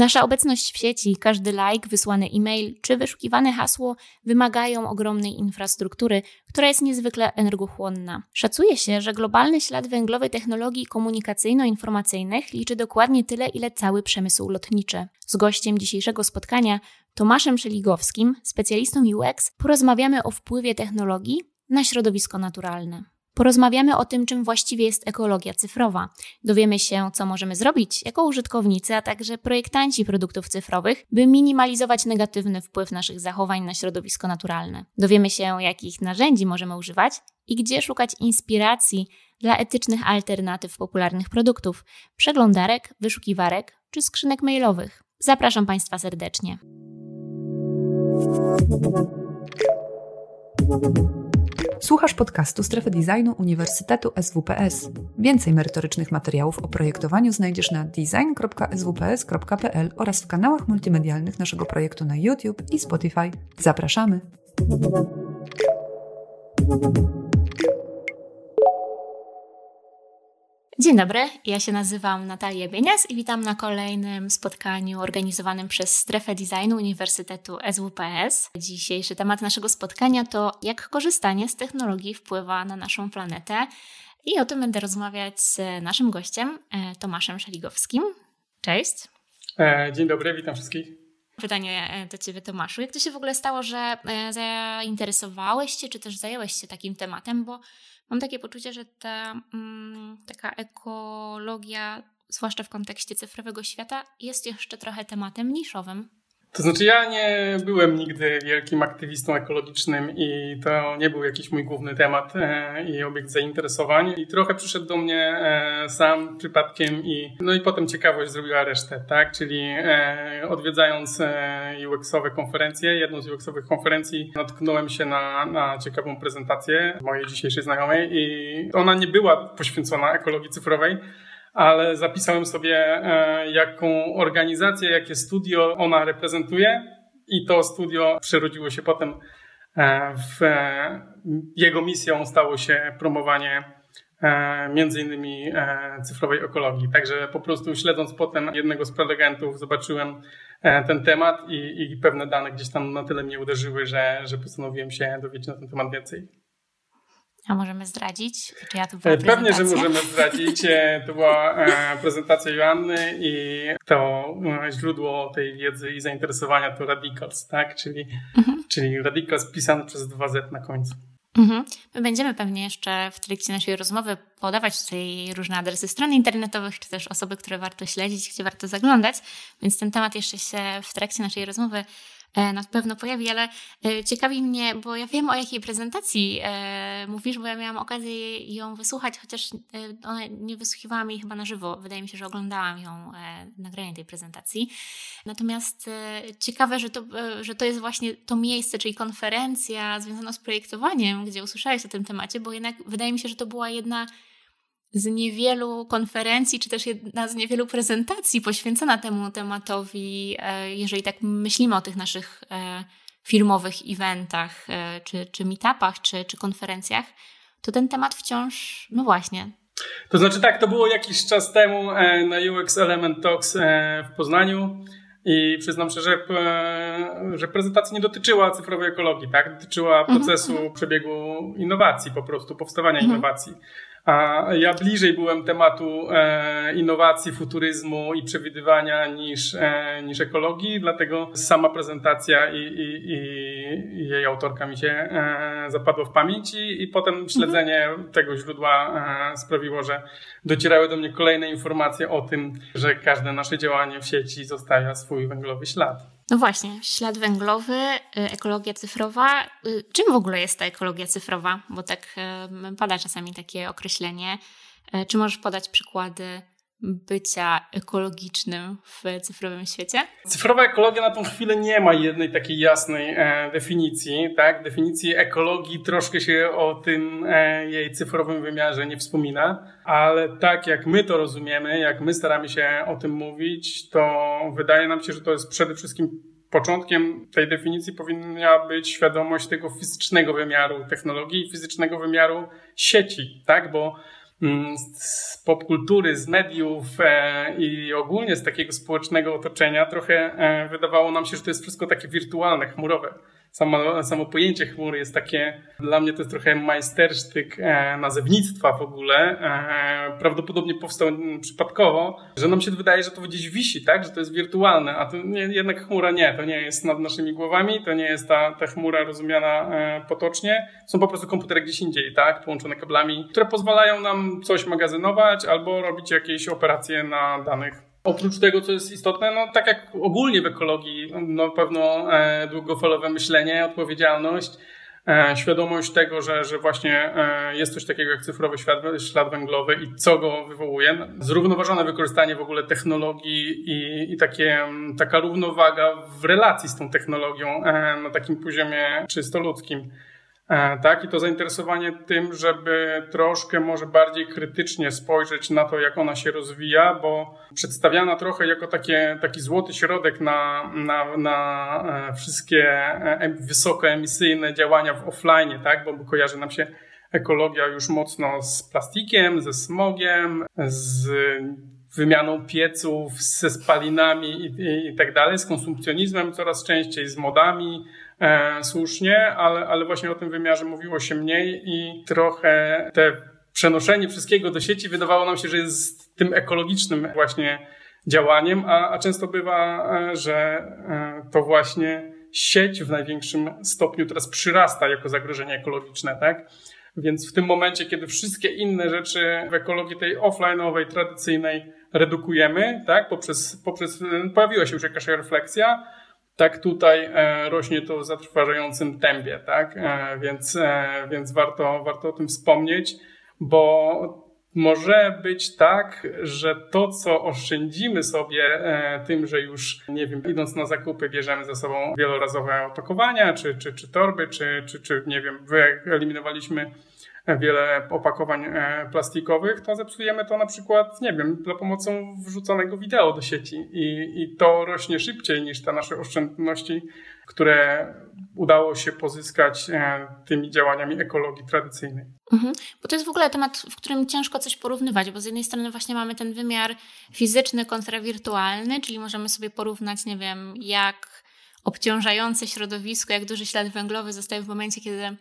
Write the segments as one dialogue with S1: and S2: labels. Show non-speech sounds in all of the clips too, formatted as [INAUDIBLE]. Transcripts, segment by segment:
S1: Nasza obecność w sieci, każdy like, wysłany e-mail czy wyszukiwane hasło wymagają ogromnej infrastruktury, która jest niezwykle energochłonna. Szacuje się, że globalny ślad węglowy technologii komunikacyjno-informacyjnych liczy dokładnie tyle, ile cały przemysł lotniczy. Z gościem dzisiejszego spotkania, Tomaszem Szeligowskim, specjalistą UX, porozmawiamy o wpływie technologii na środowisko naturalne. Porozmawiamy o tym, czym właściwie jest ekologia cyfrowa. Dowiemy się, co możemy zrobić jako użytkownicy, a także projektanci produktów cyfrowych, by minimalizować negatywny wpływ naszych zachowań na środowisko naturalne. Dowiemy się, jakich narzędzi możemy używać i gdzie szukać inspiracji dla etycznych alternatyw popularnych produktów, przeglądarek, wyszukiwarek czy skrzynek mailowych. Zapraszam Państwa serdecznie.
S2: Słuchasz podcastu Strefy Designu Uniwersytetu SWPS. Więcej merytorycznych materiałów o projektowaniu znajdziesz na design.swps.pl oraz w kanałach multimedialnych naszego projektu na YouTube i Spotify. Zapraszamy!
S1: Dzień dobry, ja się nazywam Natalia Bienias i witam na kolejnym spotkaniu organizowanym przez Strefę Designu Uniwersytetu SWPS. Dzisiejszy temat naszego spotkania to jak korzystanie z technologii wpływa na naszą planetę i o tym będę rozmawiać z naszym gościem, e, Tomaszem Szeligowskim. Cześć.
S3: E, dzień dobry, witam wszystkich.
S1: Pytanie e, do Ciebie, Tomaszu. Jak to się w ogóle stało, że zainteresowałeś się, czy też zająłeś się takim tematem? Bo mam takie poczucie, że ta mm, taka ekologia, zwłaszcza w kontekście cyfrowego świata, jest jeszcze trochę tematem niszowym.
S3: To znaczy, ja nie byłem nigdy wielkim aktywistą ekologicznym i to nie był jakiś mój główny temat e, i obiekt zainteresowań. I trochę przyszedł do mnie e, sam przypadkiem i no i potem ciekawość zrobiła resztę, tak? Czyli e, odwiedzając UX-owe konferencje, jedną z UX-owych konferencji natknąłem się na, na ciekawą prezentację mojej dzisiejszej znajomej i ona nie była poświęcona ekologii cyfrowej, ale zapisałem sobie, e, jaką organizację, jakie studio ona reprezentuje, i to studio przerodziło się potem e, w e, jego misją stało się promowanie między innymi cyfrowej ekologii. Także po prostu śledząc potem jednego z prelegentów zobaczyłem ten temat i, i pewne dane gdzieś tam na tyle mnie uderzyły, że, że postanowiłem się dowiedzieć na ten temat więcej.
S1: A możemy zdradzić?
S3: Czy ja tu Pewnie, że możemy zdradzić. E, to była e, prezentacja Joanny i to e, źródło tej wiedzy i zainteresowania to Radicals, tak? Czyli, mhm. czyli Radicals pisany przez 2Z na końcu.
S1: Mhm. My będziemy pewnie jeszcze w trakcie naszej rozmowy podawać tutaj różne adresy stron internetowych, czy też osoby, które warto śledzić, gdzie warto zaglądać, więc ten temat jeszcze się w trakcie naszej rozmowy E, na pewno pojawi, ale e, ciekawi mnie, bo ja wiem o jakiej prezentacji e, mówisz, bo ja miałam okazję ją wysłuchać, chociaż nie wysłuchiwałam jej chyba na żywo. Wydaje mi się, że oglądałam ją, nagranie tej prezentacji. Natomiast ciekawe, że to, że to jest właśnie to miejsce, czyli konferencja związana z projektowaniem, gdzie usłyszałeś o tym temacie, bo jednak wydaje mi się, że to była jedna z niewielu konferencji, czy też jedna z niewielu prezentacji poświęcona temu tematowi, e, jeżeli tak myślimy o tych naszych e, firmowych eventach, e, czy, czy meetupach, czy, czy konferencjach, to ten temat wciąż, no właśnie.
S3: To znaczy tak, to było jakiś czas temu na UX Element Talks w Poznaniu. I przyznam szczerze, że prezentacja nie dotyczyła cyfrowej ekologii, tak? Dotyczyła mhm, procesu mhm. przebiegu innowacji, po prostu powstawania mhm. innowacji. A ja bliżej byłem tematu e, innowacji, futuryzmu i przewidywania niż, e, niż ekologii, dlatego sama prezentacja i, i, i jej autorka mi się e, zapadła w pamięć i, i potem śledzenie mhm. tego źródła sprawiło, że docierały do mnie kolejne informacje o tym, że każde nasze działanie w sieci zostawia swój węglowy ślad.
S1: No właśnie, ślad węglowy, y, ekologia cyfrowa. Y, czym w ogóle jest ta ekologia cyfrowa? Bo tak y, pada czasami takie określenie. Czy możesz podać przykłady bycia ekologicznym w cyfrowym świecie?
S3: Cyfrowa ekologia na tą chwilę nie ma jednej takiej jasnej e, definicji. Tak? Definicji ekologii troszkę się o tym e, jej cyfrowym wymiarze nie wspomina, ale tak jak my to rozumiemy, jak my staramy się o tym mówić, to wydaje nam się, że to jest przede wszystkim początkiem tej definicji powinna być świadomość tego fizycznego wymiaru technologii i fizycznego wymiaru sieci, tak? Bo z popkultury, z mediów e, i ogólnie z takiego społecznego otoczenia trochę e, wydawało nam się, że to jest wszystko takie wirtualne, chmurowe samo, samo pojęcie chmury jest takie, dla mnie to jest trochę majstersztyk e, nazewnictwa w ogóle. E, prawdopodobnie powstał przypadkowo, że nam się wydaje, że to gdzieś wisi, tak? że to jest wirtualne, a to nie, jednak chmura nie, to nie jest nad naszymi głowami, to nie jest ta, ta chmura rozumiana e, potocznie. Są po prostu komputery gdzieś indziej, tak? połączone kablami, które pozwalają nam coś magazynować albo robić jakieś operacje na danych Oprócz tego, co jest istotne, no tak jak ogólnie w ekologii, no pewno e, długofalowe myślenie, odpowiedzialność, e, świadomość tego, że, że właśnie e, jest coś takiego jak cyfrowy ślad, ślad węglowy i co go wywołuje. Zrównoważone wykorzystanie w ogóle technologii i, i takie, taka równowaga w relacji z tą technologią e, na takim poziomie czysto ludzkim. E, tak, i to zainteresowanie tym, żeby troszkę może bardziej krytycznie spojrzeć na to, jak ona się rozwija, bo przedstawiana trochę jako takie, taki złoty środek na, na, na e, wszystkie e, wysokoemisyjne działania w offline, tak, bo kojarzy nam się ekologia już mocno z plastikiem, ze smogiem, z wymianą pieców, ze spalinami i, i, i tak dalej, z konsumpcjonizmem coraz częściej, z modami, e, słusznie, ale, ale właśnie o tym wymiarze mówiło się mniej i trochę te przenoszenie wszystkiego do sieci wydawało nam się, że jest tym ekologicznym właśnie działaniem, a, a często bywa, e, że e, to właśnie sieć w największym stopniu teraz przyrasta jako zagrożenie ekologiczne, tak? Więc w tym momencie, kiedy wszystkie inne rzeczy w ekologii tej offline'owej, tradycyjnej redukujemy, tak, poprzez, poprzez pojawiła się już jakaś refleksja, tak tutaj e, rośnie to w zatrważającym tempie, tak? E, więc, e, więc warto, warto o tym wspomnieć, bo może być tak, że to, co oszczędzimy sobie tym, że już, nie wiem, idąc na zakupy, bierzemy ze sobą wielorazowe opakowania, czy, czy, czy torby, czy, czy, czy nie wiem, wyeliminowaliśmy wiele opakowań e, plastikowych, to zepsujemy to na przykład, nie wiem, za pomocą wrzuconego wideo do sieci i, i to rośnie szybciej niż te nasze oszczędności, które udało się pozyskać e, tymi działaniami ekologii tradycyjnej.
S1: Mhm. Bo to jest w ogóle temat, w którym ciężko coś porównywać, bo z jednej strony właśnie mamy ten wymiar fizyczny kontra wirtualny, czyli możemy sobie porównać, nie wiem, jak obciążające środowisko, jak duży ślad węglowy zostaje w momencie, kiedy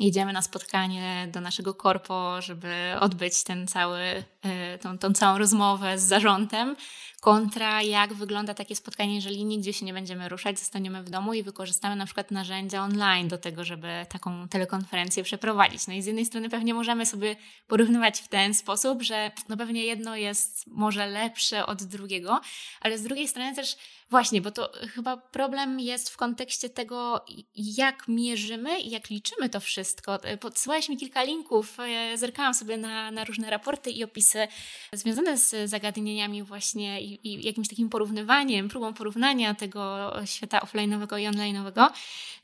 S1: jedziemy na spotkanie do naszego korpo, żeby odbyć ten cały, e, tą, tą całą rozmowę z zarządem, kontra jak wygląda takie spotkanie, jeżeli nigdzie się nie będziemy ruszać, zostaniemy w domu i wykorzystamy na przykład narzędzia online do tego, żeby taką telekonferencję przeprowadzić. No i z jednej strony pewnie możemy sobie porównywać w ten sposób, że no pewnie jedno jest może lepsze od drugiego, ale z drugiej strony też Właśnie, bo to chyba problem jest w kontekście tego, jak mierzymy i jak liczymy to wszystko. Podsyłałeś mi kilka linków, zerkałam sobie na, na różne raporty i opisy związane z zagadnieniami właśnie i, i jakimś takim porównywaniem, próbą porównania tego świata offline'owego i online'owego.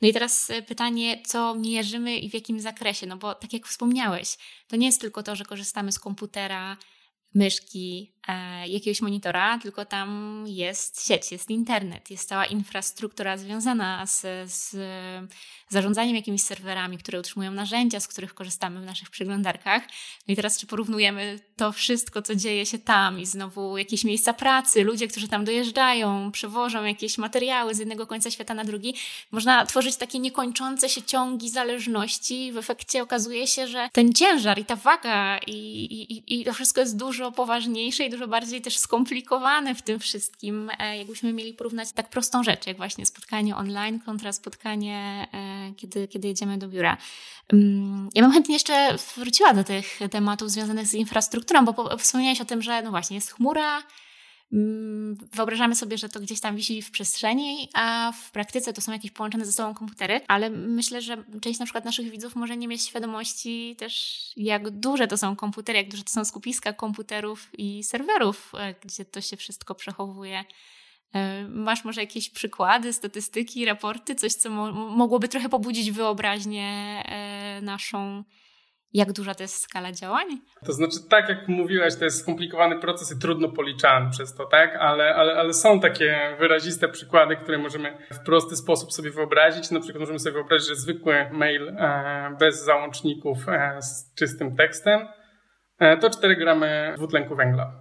S1: No i teraz pytanie, co mierzymy i w jakim zakresie? No bo tak jak wspomniałeś, to nie jest tylko to, że korzystamy z komputera, myszki, e, jakiegoś monitora, tylko tam jest sieć, jest internet, jest cała infrastruktura związana z, z zarządzaniem jakimiś serwerami, które utrzymują narzędzia, z których korzystamy w naszych przeglądarkach. No i teraz, czy porównujemy to wszystko, co dzieje się tam i znowu jakieś miejsca pracy, ludzie, którzy tam dojeżdżają, przewożą jakieś materiały z jednego końca świata na drugi, można tworzyć takie niekończące się ciągi zależności. W efekcie okazuje się, że ten ciężar i ta waga i, i, i to wszystko jest dużo poważniejsze i dużo bardziej też skomplikowane w tym wszystkim. E, jakbyśmy mieli porównać tak prostą rzecz, jak właśnie spotkanie online kontra spotkanie e, kiedy, kiedy jedziemy do biura. Mm, ja bym chętnie jeszcze wróciła do tych tematów związanych z infrastrukturą, bo wspomniałeś o tym, że no właśnie jest chmura, Wyobrażamy sobie, że to gdzieś tam wisi w przestrzeni, a w praktyce to są jakieś połączone ze sobą komputery, ale myślę, że część na przykład naszych widzów może nie mieć świadomości też, jak duże to są komputery, jak duże to są skupiska komputerów i serwerów, e, gdzie to się wszystko przechowuje. E, masz może jakieś przykłady, statystyki, raporty, coś, co mo mogłoby trochę pobudzić wyobraźnię e, naszą, jak duża to jest skala działań?
S3: To znaczy, tak jak mówiłaś, to jest skomplikowany proces i trudno policzany przez to, tak? Ale, ale, ale są takie wyraziste przykłady, które możemy w prosty sposób sobie wyobrazić. Na przykład możemy sobie wyobrazić, że zwykły mail e, bez załączników z czystym tekstem to 4 gramy dwutlenku węgla.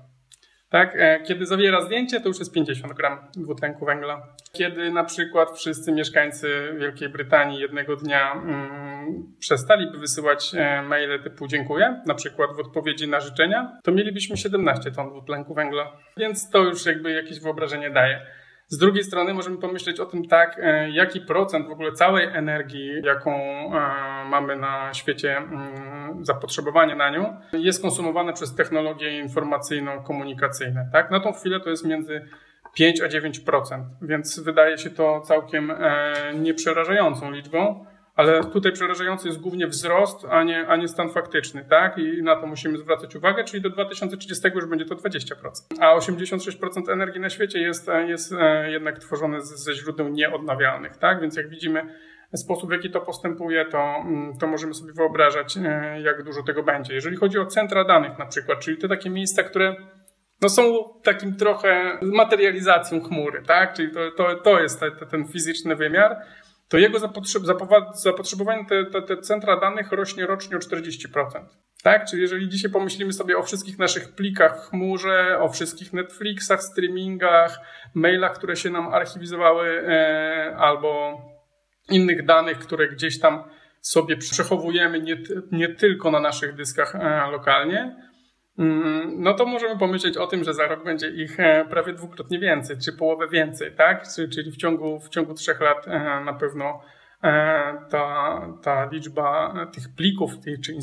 S3: Tak? Kiedy zawiera zdjęcie, to już jest 50 gram dwutlenku węgla. Kiedy na przykład wszyscy mieszkańcy Wielkiej Brytanii jednego dnia mm, przestaliby wysyłać maile typu dziękuję, na przykład w odpowiedzi na życzenia, to mielibyśmy 17 ton dwutlenku węgla. Więc to już jakby jakieś wyobrażenie daje. Z drugiej strony możemy pomyśleć o tym tak, e, jaki procent w ogóle całej energii, jaką e, mamy na świecie, mm, zapotrzebowanie na nią, jest konsumowane przez technologie informacyjno-komunikacyjne. Tak? Na tą chwilę to jest między 5 a 9%, więc wydaje się to całkiem e, nieprzerażającą liczbą ale tutaj przerażający jest głównie wzrost, a nie, a nie stan faktyczny, tak? I na to musimy zwracać uwagę, czyli do 2030 już będzie to 20%. A 86% energii na świecie jest, jest e, jednak tworzone ze źródeł nieodnawialnych, tak? Więc jak widzimy, sposób, w jaki to postępuje, to, mm, to możemy sobie wyobrażać, e, jak dużo tego będzie. Jeżeli chodzi o centra danych na przykład, czyli te takie miejsca, które no są takim trochę materializacją chmury, tak? Czyli to, to, to jest te, ten fizyczny wymiar, to jego zapotrzebowanie te, te, te centra danych rośnie rocznie o 40%. Tak? Czyli jeżeli dzisiaj pomyślimy sobie o wszystkich naszych plikach w chmurze, o wszystkich Netflixach, streamingach, mailach, które się nam archiwizowały, e, albo innych danych, które gdzieś tam sobie przechowujemy nie, nie tylko na naszych dyskach e, lokalnie, no to możemy pomyśleć o tym, że za rok będzie ich e, prawie dwukrotnie więcej, czy połowę więcej, tak? Czyli w ciągu, w ciągu trzech lat e, na pewno e, ta, ta liczba tych plików, czy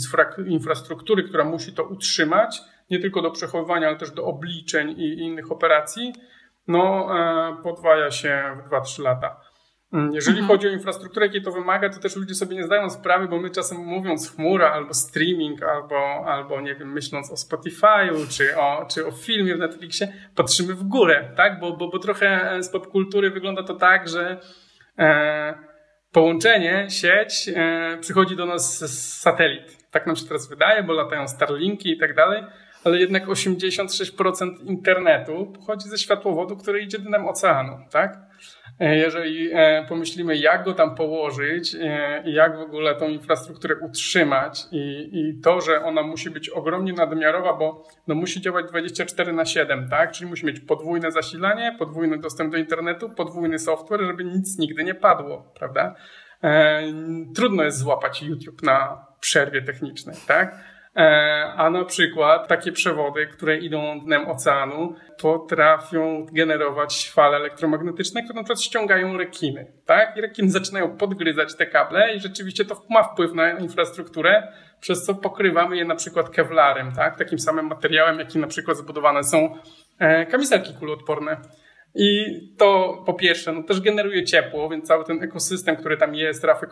S3: infrastruktury, która musi to utrzymać, nie tylko do przechowywania, ale też do obliczeń i innych operacji, no podwaja się w 2-3 lata. Mm, jeżeli mhm. chodzi o infrastrukturę, jakiej to wymaga, to też ludzie sobie nie zdają sprawy, bo my czasem mówiąc chmura albo streaming, albo, albo nie wiem, myśląc o Spotify'u czy o, czy o filmie w Netflixie, patrzymy w górę, tak? Bo, bo, bo trochę z popkultury wygląda to tak, że e, połączenie, sieć e, przychodzi do nas z satelit. Tak nam się teraz wydaje, bo latają Starlinki i tak dalej, ale jednak 86% internetu pochodzi ze światłowodu, który idzie dnem oceanu, tak? E, jeżeli e, pomyślimy, jak go tam położyć e, jak w ogóle tą infrastrukturę utrzymać i, i to, że ona musi być ogromnie nadmiarowa, bo no musi działać 24 na 7, tak? Czyli musi mieć podwójne zasilanie, podwójny dostęp do internetu, podwójny software, żeby nic nigdy nie padło, prawda? Trudno jest złapać YouTube na przerwie technicznej, tak? E, a na przykład takie przewody, które idą dnem oceanu, potrafią generować fale elektromagnetyczne, które na przykład ściągają rekiny. Tak? I rekiny zaczynają podgryzać te kable i rzeczywiście to ma wpływ na infrastrukturę, przez co pokrywamy je na przykład kevlarem, tak? takim samym materiałem, jaki na przykład zbudowane są e, kamizelki kuloodporne. I to po pierwsze, no też generuje ciepło, więc cały ten ekosystem, który tam jest, rafy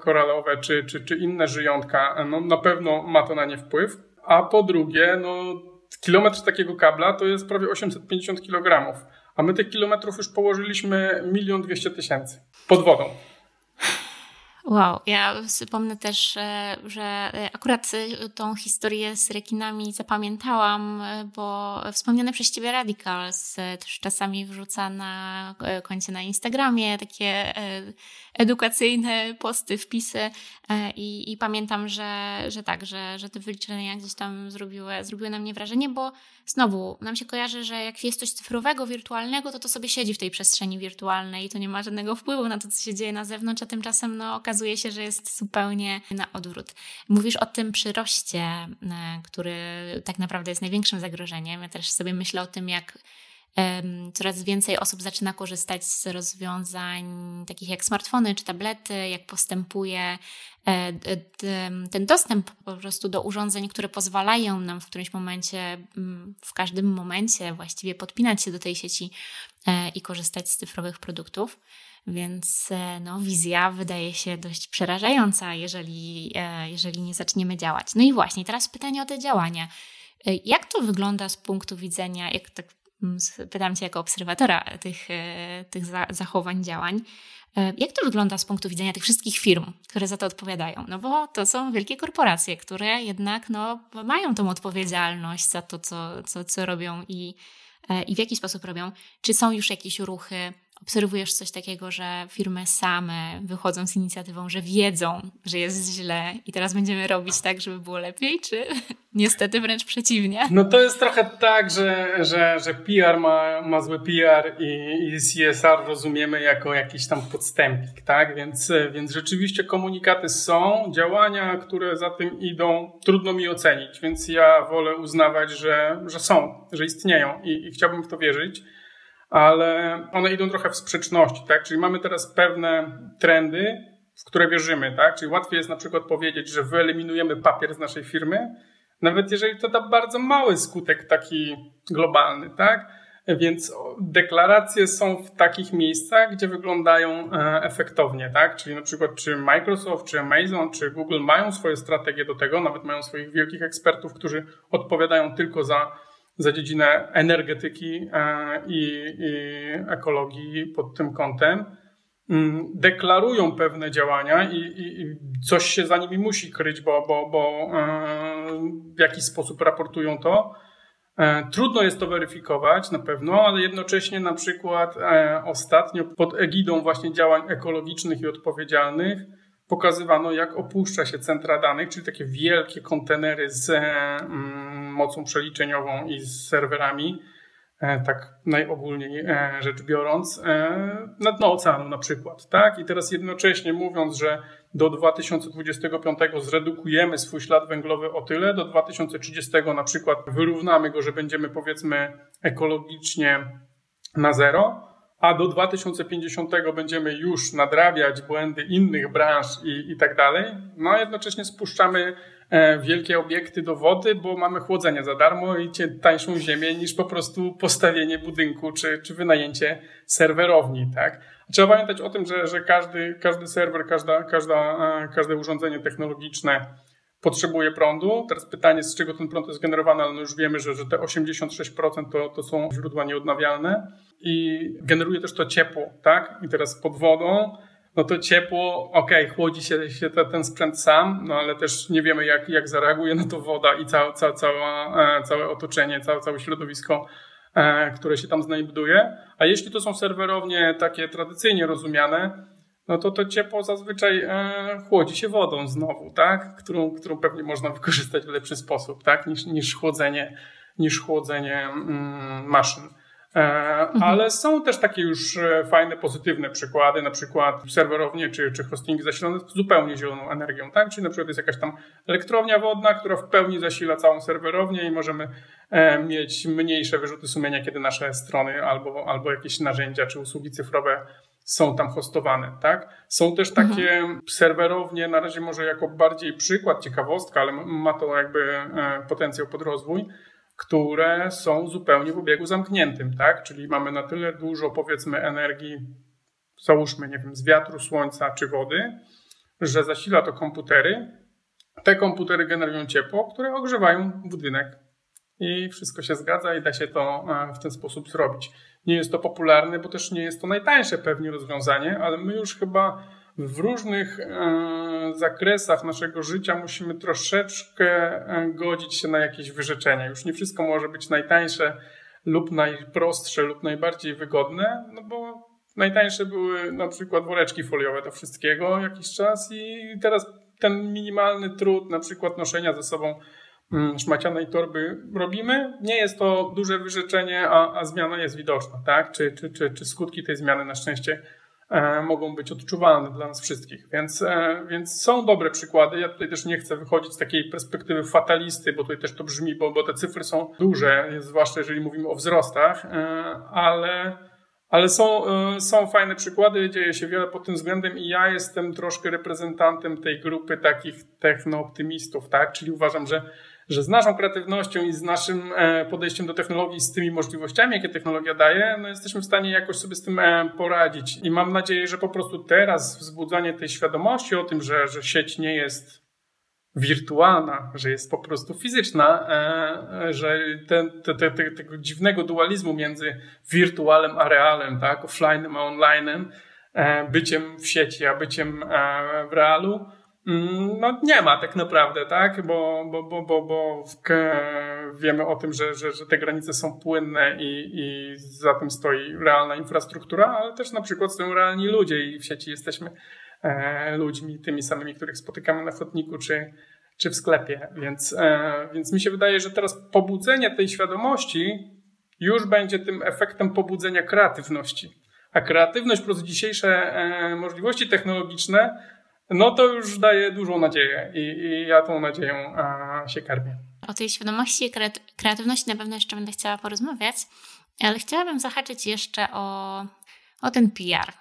S3: koralowe czy, czy, czy inne żyjątka, no na pewno ma to na nie wpływ. A po drugie, no kilometr takiego kabla to jest prawie 850 kg, a my tych kilometrów już położyliśmy milion dwieście tysięcy pod wodą.
S1: Wow, ja wspomnę też, e, że e, akurat e, tą historię z rekinami zapamiętałam, bo wspomniane przez Ciebie Radicals też czasami wrzuca na koncie na Instagramie takie edukacyjne posty, wpisy i, i pamiętam, że, że tak, że, że te wyliczenia gdzieś tam zrobiły, zrobiły na mnie wrażenie, bo znowu nam się kojarzy, że jak jest coś cyfrowego, wirtualnego, to to sobie siedzi w tej przestrzeni wirtualnej i to nie ma żadnego wpływu na to, co się dzieje na zewnątrz, a tymczasem no, okazuje się, że jest zupełnie na odwrót. Mówisz o tym przyroście, e, który tak naprawdę jest największym zagrożeniem. Ja też sobie myślę o tym, jak Coraz więcej osób zaczyna korzystać z rozwiązań takich jak smartfony czy tablety, jak postępuje e, ten dostęp po prostu do urządzeń, które pozwalają nam w którymś momencie, w każdym momencie właściwie podpinać się do tej sieci e, i korzystać z cyfrowych produktów. Więc e, no, wizja wydaje się dość przerażająca, jeżeli, jeżeli nie zaczniemy działać. No i właśnie, teraz pytanie o te działania. Jak to wygląda z punktu widzenia, jak tak Mm, pytam Cię jako obserwatora tych, e, tych zachowań, działań, e, jak to wygląda z punktu widzenia tych wszystkich firm, które za to odpowiadają? No bo to są wielkie korporacje, które jednak no, mają tą odpowiedzialność za to, co, co, co robią i, e, i w jaki sposób robią. Czy są już jakieś ruchy obserwujesz coś takiego, że firmy same wychodzą z inicjatywą, że wiedzą, że jest źle i teraz będziemy robić tak, żeby było lepiej, czy [LAUGHS] niestety wręcz przeciwnie?
S3: No to jest trochę tak, że, że, że PR ma, ma zły PR i, i CSR rozumiemy jako jakiś tam podstępik, tak? Więc, więc rzeczywiście komunikaty są, działania, które za tym idą, trudno mi ocenić, więc ja wolę uznawać, że, że są, że istnieją i, i chciałbym w to wierzyć ale one idą trochę w sprzeczności, tak? Czyli mamy teraz pewne trendy, w które wierzymy, tak? Czyli łatwiej jest na przykład powiedzieć, że wyeliminujemy papier z naszej firmy, nawet jeżeli to da bardzo mały skutek taki globalny, tak? Więc deklaracje są w takich miejscach, gdzie wyglądają e, efektownie, tak? Czyli na przykład czy Microsoft, czy Amazon, czy Google mają swoje strategie do tego, nawet mają swoich wielkich ekspertów, którzy odpowiadają tylko za za dziedzinę energetyki e, i, i ekologii pod tym kątem mm, deklarują pewne działania i, i, i, coś się za nimi musi kryć, bo, bo, bo e, w jakiś sposób raportują to. E, trudno jest to weryfikować na pewno, ale jednocześnie na przykład ostatnio pod egidą właśnie działań ekologicznych i odpowiedzialnych pokazywano, jak opuszcza się centra danych, czyli takie wielkie kontenery z mm, mocą przeliczeniową i z serwerami, e, tak najogólniej e, rzecz biorąc, e, na dno oceanu na przykład. Tak? I teraz jednocześnie mówiąc, że do 2025 zredukujemy swój ślad węglowy o tyle, do 2030 na przykład wyrównamy go, że będziemy powiedzmy ekologicznie na zero, a do 2050 będziemy już nadrabiać błędy innych branż i, i tak dalej, no a jednocześnie spuszczamy e, wielkie obiekty do wody, bo mamy chłodzenie za darmo i tańszą ziemię niż po prostu postawienie budynku czy, czy wynajęcie serwerowni, tak? Trzeba pamiętać o tym, że, że każdy, każdy serwer, każda, każda, e, każde urządzenie technologiczne potrzebuje prądu. Teraz pytanie, z czego ten prąd jest generowany, ale no już wiemy, że, że te 86% to, to są źródła nieodnawialne i generuje też to ciepło, tak? I teraz pod wodą, no to ciepło, ok, chłodzi się, się te, ten sprzęt sam, no ale też nie wiemy, jak, jak zareaguje na to woda i cała, cała, e, całe otoczenie, całe, całe środowisko, e, które się tam znajduje. A jeśli to są serwerownie takie tradycyjnie rozumiane, no to to ciepło zazwyczaj e, chłodzi się wodą znowu, tak? Którą, którą pewnie można [LAUGHS] wykorzystać w lepszy sposób, tak? Niż, niż chłodzenie, niż chłodzenie mm, maszyn. E, mhm. Ale są też takie już e, fajne, pozytywne przykłady, na przykład serwerownie czy, czy hostingi zasilane zupełnie zieloną energią, tak? Czyli na przykład jest jakaś tam elektrownia wodna, która w pełni zasila całą serwerownię i możemy e, mieć mniejsze wyrzuty sumienia, kiedy nasze strony albo, albo jakieś narzędzia czy usługi cyfrowe są tam hostowane, tak? Są też takie mhm. serwerownie, na razie może jako bardziej przykład, ciekawostka, ale ma to jakby potencjał pod rozwój, które są zupełnie w obiegu zamkniętym, tak? Czyli mamy na tyle dużo, powiedzmy, energii, załóżmy, nie wiem, z wiatru, słońca czy wody, że zasila to komputery. Te komputery generują ciepło, które ogrzewają budynek. I wszystko się zgadza i da się to e, w ten sposób zrobić. Nie jest to popularne, bo też nie jest to najtańsze pewnie rozwiązanie, ale my już chyba w różnych e, zakresach naszego życia musimy troszeczkę e, godzić się na jakieś wyrzeczenia. Już nie wszystko może być najtańsze lub najprostsze lub najbardziej wygodne, no bo najtańsze były na przykład woreczki foliowe do wszystkiego jakiś czas i teraz ten minimalny trud na przykład noszenia ze sobą szmacianej torby robimy. Nie jest to duże wyrzeczenie, a, a zmiana jest widoczna, tak? Czy, czy, czy, czy skutki tej zmiany na szczęście E, mogą być odczuwalne dla nas wszystkich. Więc, e, więc są dobre przykłady. Ja tutaj też nie chcę wychodzić z takiej perspektywy fatalisty, bo tutaj też to brzmi, bo, bo te cyfry są duże, zwłaszcza jeżeli mówimy o wzrostach, e, ale, ale są, są fajne przykłady, dzieje się wiele pod tym względem i ja jestem troszkę reprezentantem tej grupy takich technooptymistów, tak? Czyli uważam, że że z naszą kreatywnością i z naszym e, podejściem do technologii, z tymi możliwościami, jakie technologia daje, no jesteśmy w stanie jakoś sobie z tym e, poradzić. I mam nadzieję, że po prostu teraz wzbudzanie tej świadomości o tym, że, że sieć nie jest wirtualna, że jest po prostu fizyczna, e, że ten, te, te, te, tego dziwnego dualizmu między wirtualem a realem, tak, offline'em a online'em, byciem w sieci, a byciem w realu, no nie ma tak naprawdę, tak? Bo, bo, bo, bo, bo wiemy o tym, że, że, że te granice są płynne i, i za tym stoi realna infrastruktura, ale też na przykład stoją realni ludzie i w sieci jesteśmy e, ludźmi tymi samymi, których spotykamy na chodniku czy, czy w sklepie. Więc, e, więc mi się wydaje, że teraz pobudzenie tej świadomości już będzie tym efektem pobudzenia kreatywności. A kreatywność plus dzisiejsze e, możliwości technologiczne no to już daje dużą nadzieję i, i ja tą nadzieją a, się karmię.
S1: O tej świadomości i kreatywności na pewno jeszcze będę chciała porozmawiać, ale chciałabym zahaczyć jeszcze o, o ten PR.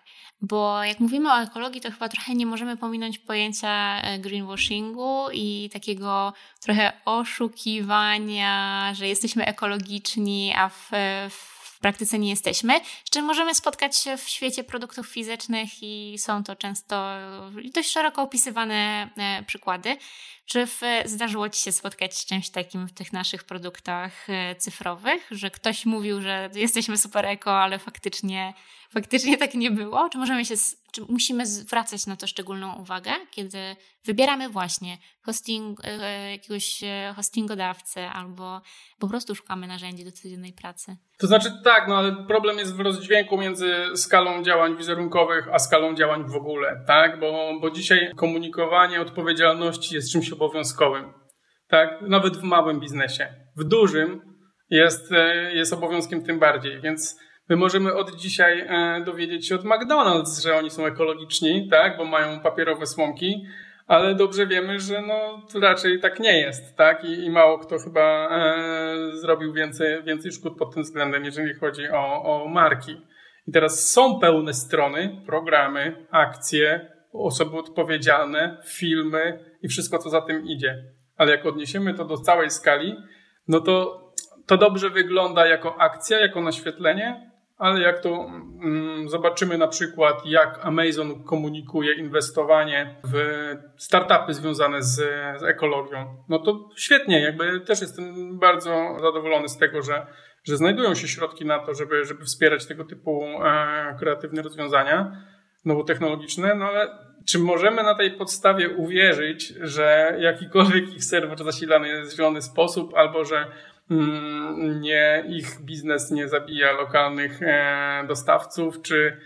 S1: Bo jak mówimy o ekologii, to chyba trochę nie możemy pominąć pojęcia e, greenwashingu i takiego trochę oszukiwania, że jesteśmy ekologiczni, a w, w w praktyce nie jesteśmy. Jeszcze możemy spotkać się w świecie produktów fizycznych i są to często dość szeroko opisywane e, przykłady. Czy w, zdarzyło Ci się spotkać z czymś takim w tych naszych produktach e, cyfrowych, że ktoś mówił, że jesteśmy super eko, ale faktycznie, faktycznie tak nie było? Czy możemy się, czy musimy zwracać na to szczególną uwagę, kiedy wybieramy właśnie hosting, e, jakiegoś hostingodawcę albo po prostu szukamy narzędzi do codziennej pracy?
S3: To znaczy tak, no ale problem jest w rozdźwięku między skalą działań wizerunkowych, a skalą działań w ogóle, tak? Bo, bo dzisiaj komunikowanie odpowiedzialności jest czymś obowiązkowym, tak? Nawet w małym biznesie. W dużym jest, e, jest obowiązkiem tym bardziej, więc my możemy od dzisiaj e, dowiedzieć się od McDonald's, że oni są ekologiczni, tak? Bo mają papierowe słomki, ale dobrze wiemy, że no, raczej tak nie jest, tak? I, i mało kto chyba e, zrobił więcej, więcej szkód pod tym względem, jeżeli chodzi o, o marki. I teraz są pełne strony, programy, akcje, osoby odpowiedzialne, filmy i wszystko, co za tym idzie. Ale jak odniesiemy to do całej skali, no to to dobrze wygląda jako akcja, jako naświetlenie, ale jak to mm, zobaczymy na przykład, jak Amazon komunikuje inwestowanie w startupy związane z, z ekologią, no to świetnie, jakby też jestem bardzo zadowolony z tego, że, że znajdują się środki na to, żeby, żeby wspierać tego typu e, kreatywne rozwiązania nowotechnologiczne, no ale czy możemy na tej podstawie uwierzyć, że jakikolwiek ich serwer zasilany jest w zielony sposób, albo że Mm, nie, ich biznes nie zabija lokalnych e, dostawców, czy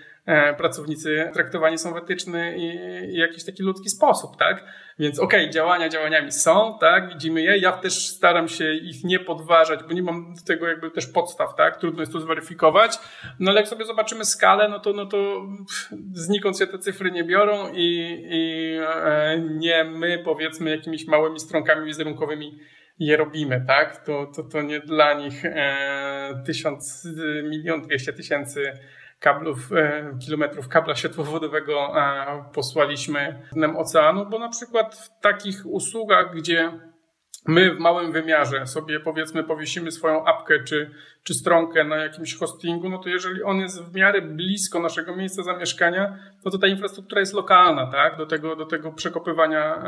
S3: pracownicy traktowani są w etyczny i, jakiś taki ludzki sposób, tak? Więc okej, okay, działania działaniami są, tak? Widzimy je. Ja też staram się ich nie podważać, bo nie mam do tego jakby też podstaw, tak? Trudno jest to zweryfikować. No ale jak sobie zobaczymy skalę, no to, no to znikąd się te cyfry nie biorą i, i e, nie my powiedzmy jakimiś małymi stronkami wizerunkowymi je robimy, tak? To, to, to nie dla nich e, tysiąc, milion dwieście tysięcy kablów, e, kilometrów kabla światłowodowego e, posłaliśmy dnem oceanu, bo na przykład w takich usługach, gdzie my w małym wymiarze sobie powiedzmy powiesimy swoją apkę czy, czy stronkę na jakimś hostingu, no to jeżeli on jest w miarę blisko naszego miejsca zamieszkania, no to ta infrastruktura jest lokalna, tak? Do tego, do tego przekopywania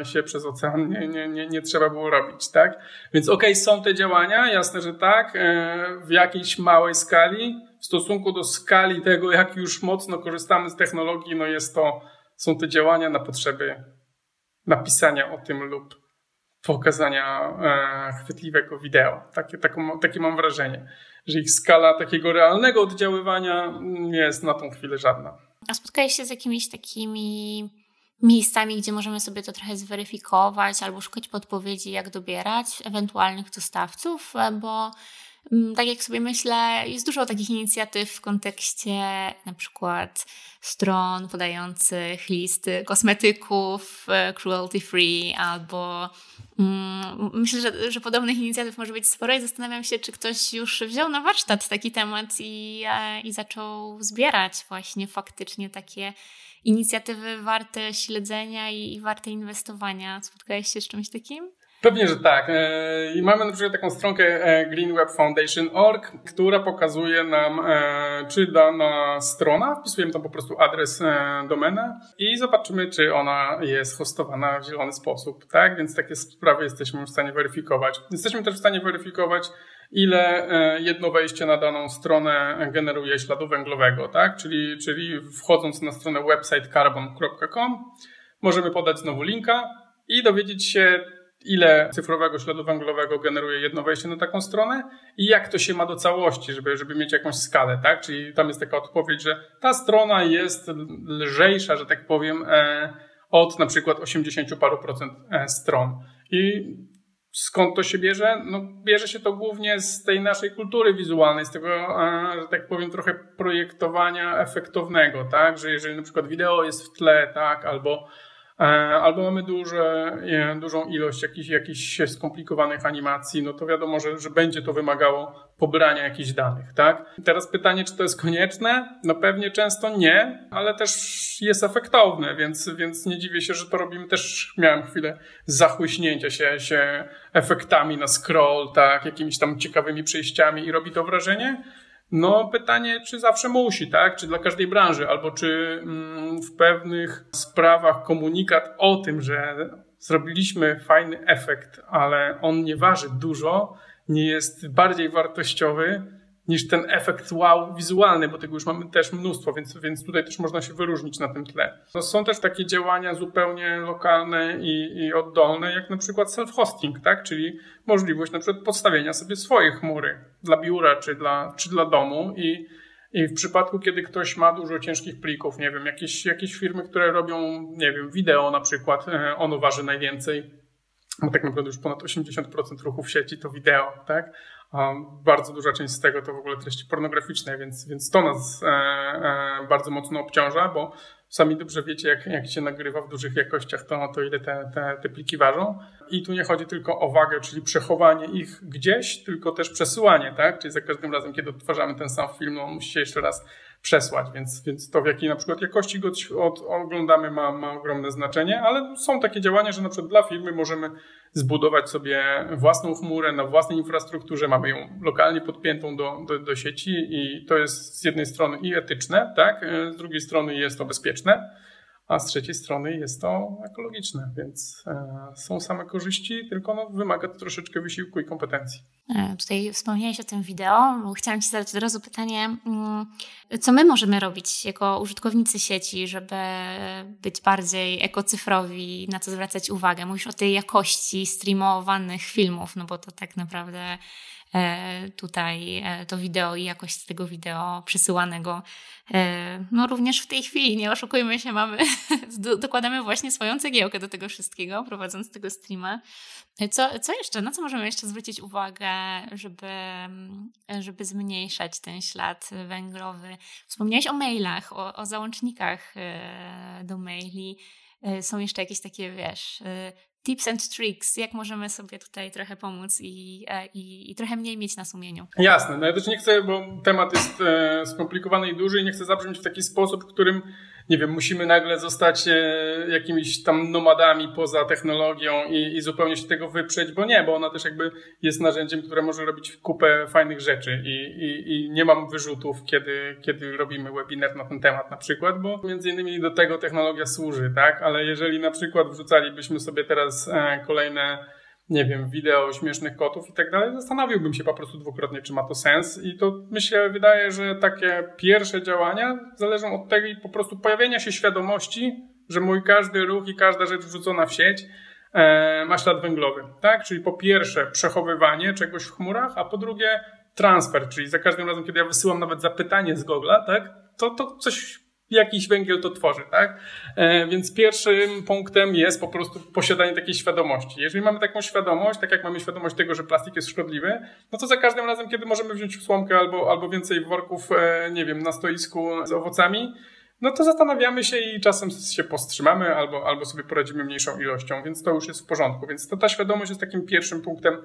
S3: e, się przez ocean nie, nie, nie, nie trzeba było robić, tak? Więc okej, okay, są te działania, jasne, że tak, w jakiejś małej skali. W stosunku do skali tego, jak już mocno korzystamy z technologii, no jest to, są te działania na potrzeby napisania o tym lub pokazania e, chwytliwego wideo. Takie, taką, takie mam wrażenie, że ich skala takiego realnego oddziaływania nie jest na tą chwilę żadna.
S1: A spotkałeś się z jakimiś takimi miejscami, gdzie możemy sobie to trochę zweryfikować albo szukać podpowiedzi, jak dobierać ewentualnych dostawców, bo tak jak sobie myślę, jest dużo takich inicjatyw w kontekście na przykład stron podających listy kosmetyków e, cruelty free albo mm, myślę, że, że podobnych inicjatyw może być sporo i zastanawiam się, czy ktoś już wziął na warsztat taki temat i, e, i zaczął zbierać właśnie faktycznie takie inicjatywy warte śledzenia i, i warte inwestowania. Spotkałeś się z czymś takim?
S3: Pewnie, że tak. E, I mamy na przykład taką stronkę e, greenwebfoundation.org, która pokazuje nam, e, czy dana strona, wpisujemy tam po prostu adres domena i zobaczymy, czy ona jest hostowana w zielony sposób, tak? Więc takie sprawy jesteśmy w stanie weryfikować. Jesteśmy też w stanie weryfikować, ile jedno wejście na daną stronę generuje śladu węglowego, tak? Czyli, czyli wchodząc na stronę website carbon.com możemy podać znowu linka i dowiedzieć się, ile cyfrowego śladu węglowego generuje jedno wejście na taką stronę i jak to się ma do całości, żeby, żeby mieć jakąś skalę, tak? Czyli tam jest taka odpowiedź, że ta strona jest lżejsza, że tak powiem, e, od na przykład 80 paru procent e, stron. I skąd to się bierze? No, bierze się to głównie z tej naszej kultury wizualnej, z tego, e, że tak powiem, trochę projektowania efektownego, tak? Że jeżeli na przykład wideo jest w tle, tak, albo albo mamy duże, dużą ilość jakichś, jakichś skomplikowanych animacji, no to wiadomo, że, że będzie to wymagało pobrania jakichś danych, tak? Teraz pytanie, czy to jest konieczne? No pewnie często nie, ale też jest efektowne, więc, więc nie dziwię się, że to robimy. Też miałem chwilę zachłyśnięcia się, się efektami na scroll, tak? Jakimiś tam ciekawymi przejściami i robi to wrażenie. No pytanie, czy zawsze musi, tak? Czy dla każdej branży, albo czy mm, w pewnych sprawach komunikat o tym, że zrobiliśmy fajny efekt, ale on nie waży dużo, nie jest bardziej wartościowy, niż ten efekt wow wizualny, bo tego już mamy też mnóstwo, więc, więc tutaj też można się wyróżnić na tym tle. No są też takie działania zupełnie lokalne i, i oddolne, jak na przykład self-hosting, tak? czyli możliwość na przykład podstawienia sobie swojej chmury dla biura czy dla, czy dla domu i i w przypadku, kiedy ktoś ma dużo ciężkich plików, nie wiem, jakieś, jakieś firmy, które robią, nie wiem, wideo na przykład, e, ono waży najwięcej, bo tak naprawdę już ponad 80% ruchów sieci to wideo, tak? Bardzo duża część z tego to w ogóle treści pornograficzne, więc, więc to nas e, e, bardzo mocno obciąża, bo sami dobrze wiecie, jak, jak się nagrywa w dużych jakościach, to, to ile te, te, te pliki ważą. I tu nie chodzi tylko o wagę, czyli przechowanie ich gdzieś, tylko też przesyłanie, tak? Czyli za każdym razem, kiedy odtwarzamy ten sam film, no, on musi się jeszcze raz przesłać, więc, więc to w jakiej na przykład jakości go od, oglądamy ma, ma ogromne znaczenie, ale są takie działania, że na przykład dla firmy możemy zbudować sobie własną chmurę na własnej infrastrukturze, mamy ją lokalnie podpiętą do, do, do sieci i to jest z jednej strony i etyczne, tak, z drugiej strony jest to bezpieczne a z trzeciej strony jest to ekologiczne, więc e, są same korzyści, tylko no, wymaga to troszeczkę wysiłku i kompetencji.
S1: E, tutaj wspomniałeś o tym wideo. Chciałam Ci zadać od razu pytanie, mm, co my możemy robić jako użytkownicy sieci, żeby być bardziej ekocyfrowi, na co zwracać uwagę? Mówisz o tej jakości streamowanych filmów, no bo to tak naprawdę tutaj e, to wideo i jakość tego wideo przesyłanego. E, no również w tej chwili, nie oszukujmy się, mamy, [LAUGHS] dokładamy właśnie swoją cegiełkę do tego wszystkiego, prowadząc tego streama. Co, co jeszcze, na co możemy jeszcze zwrócić uwagę, żeby, żeby zmniejszać ten ślad węglowy? Wspomniałeś o mailach, o, o załącznikach do maili. Są jeszcze jakieś takie, wiesz, tips and tricks, jak możemy sobie tutaj trochę pomóc i, e, i, i, trochę mniej mieć na sumieniu.
S3: Jasne, no ja też nie chcę, bo temat jest e, skomplikowany i duży i nie chcę zabrzmieć w taki sposób, w którym nie wiem, musimy nagle zostać e, jakimiś tam nomadami poza technologią i, i, zupełnie się tego wyprzeć, bo nie, bo ona też jakby jest narzędziem, które może robić kupę fajnych rzeczy i, i, i nie mam wyrzutów, kiedy, kiedy robimy webinar na ten temat na przykład, bo między innymi do tego technologia służy, tak? Ale jeżeli na przykład wrzucalibyśmy sobie teraz e, kolejne nie wiem, wideo śmiesznych kotów i tak dalej, zastanowiłbym się po prostu dwukrotnie, czy ma to sens. I to mi się wydaje, że takie pierwsze działania zależą od tego po prostu pojawienia się świadomości, że mój każdy ruch i każda rzecz wrzucona w sieć e, ma ślad węglowy. Tak? Czyli po pierwsze przechowywanie czegoś w chmurach, a po drugie transfer, czyli za każdym razem, kiedy ja wysyłam nawet zapytanie z Google'a, tak, to, to coś jakiś węgiel to tworzy, tak? E, więc pierwszym punktem jest po prostu posiadanie takiej świadomości. Jeżeli mamy taką świadomość, tak jak mamy świadomość tego, że plastik jest szkodliwy, no to za każdym razem, kiedy możemy wziąć słomkę albo, albo więcej worków, e, nie wiem, na stoisku z owocami, no to zastanawiamy się i czasem się powstrzymamy albo, albo sobie poradzimy mniejszą ilością, więc to już jest w porządku. Więc to ta świadomość jest takim pierwszym punktem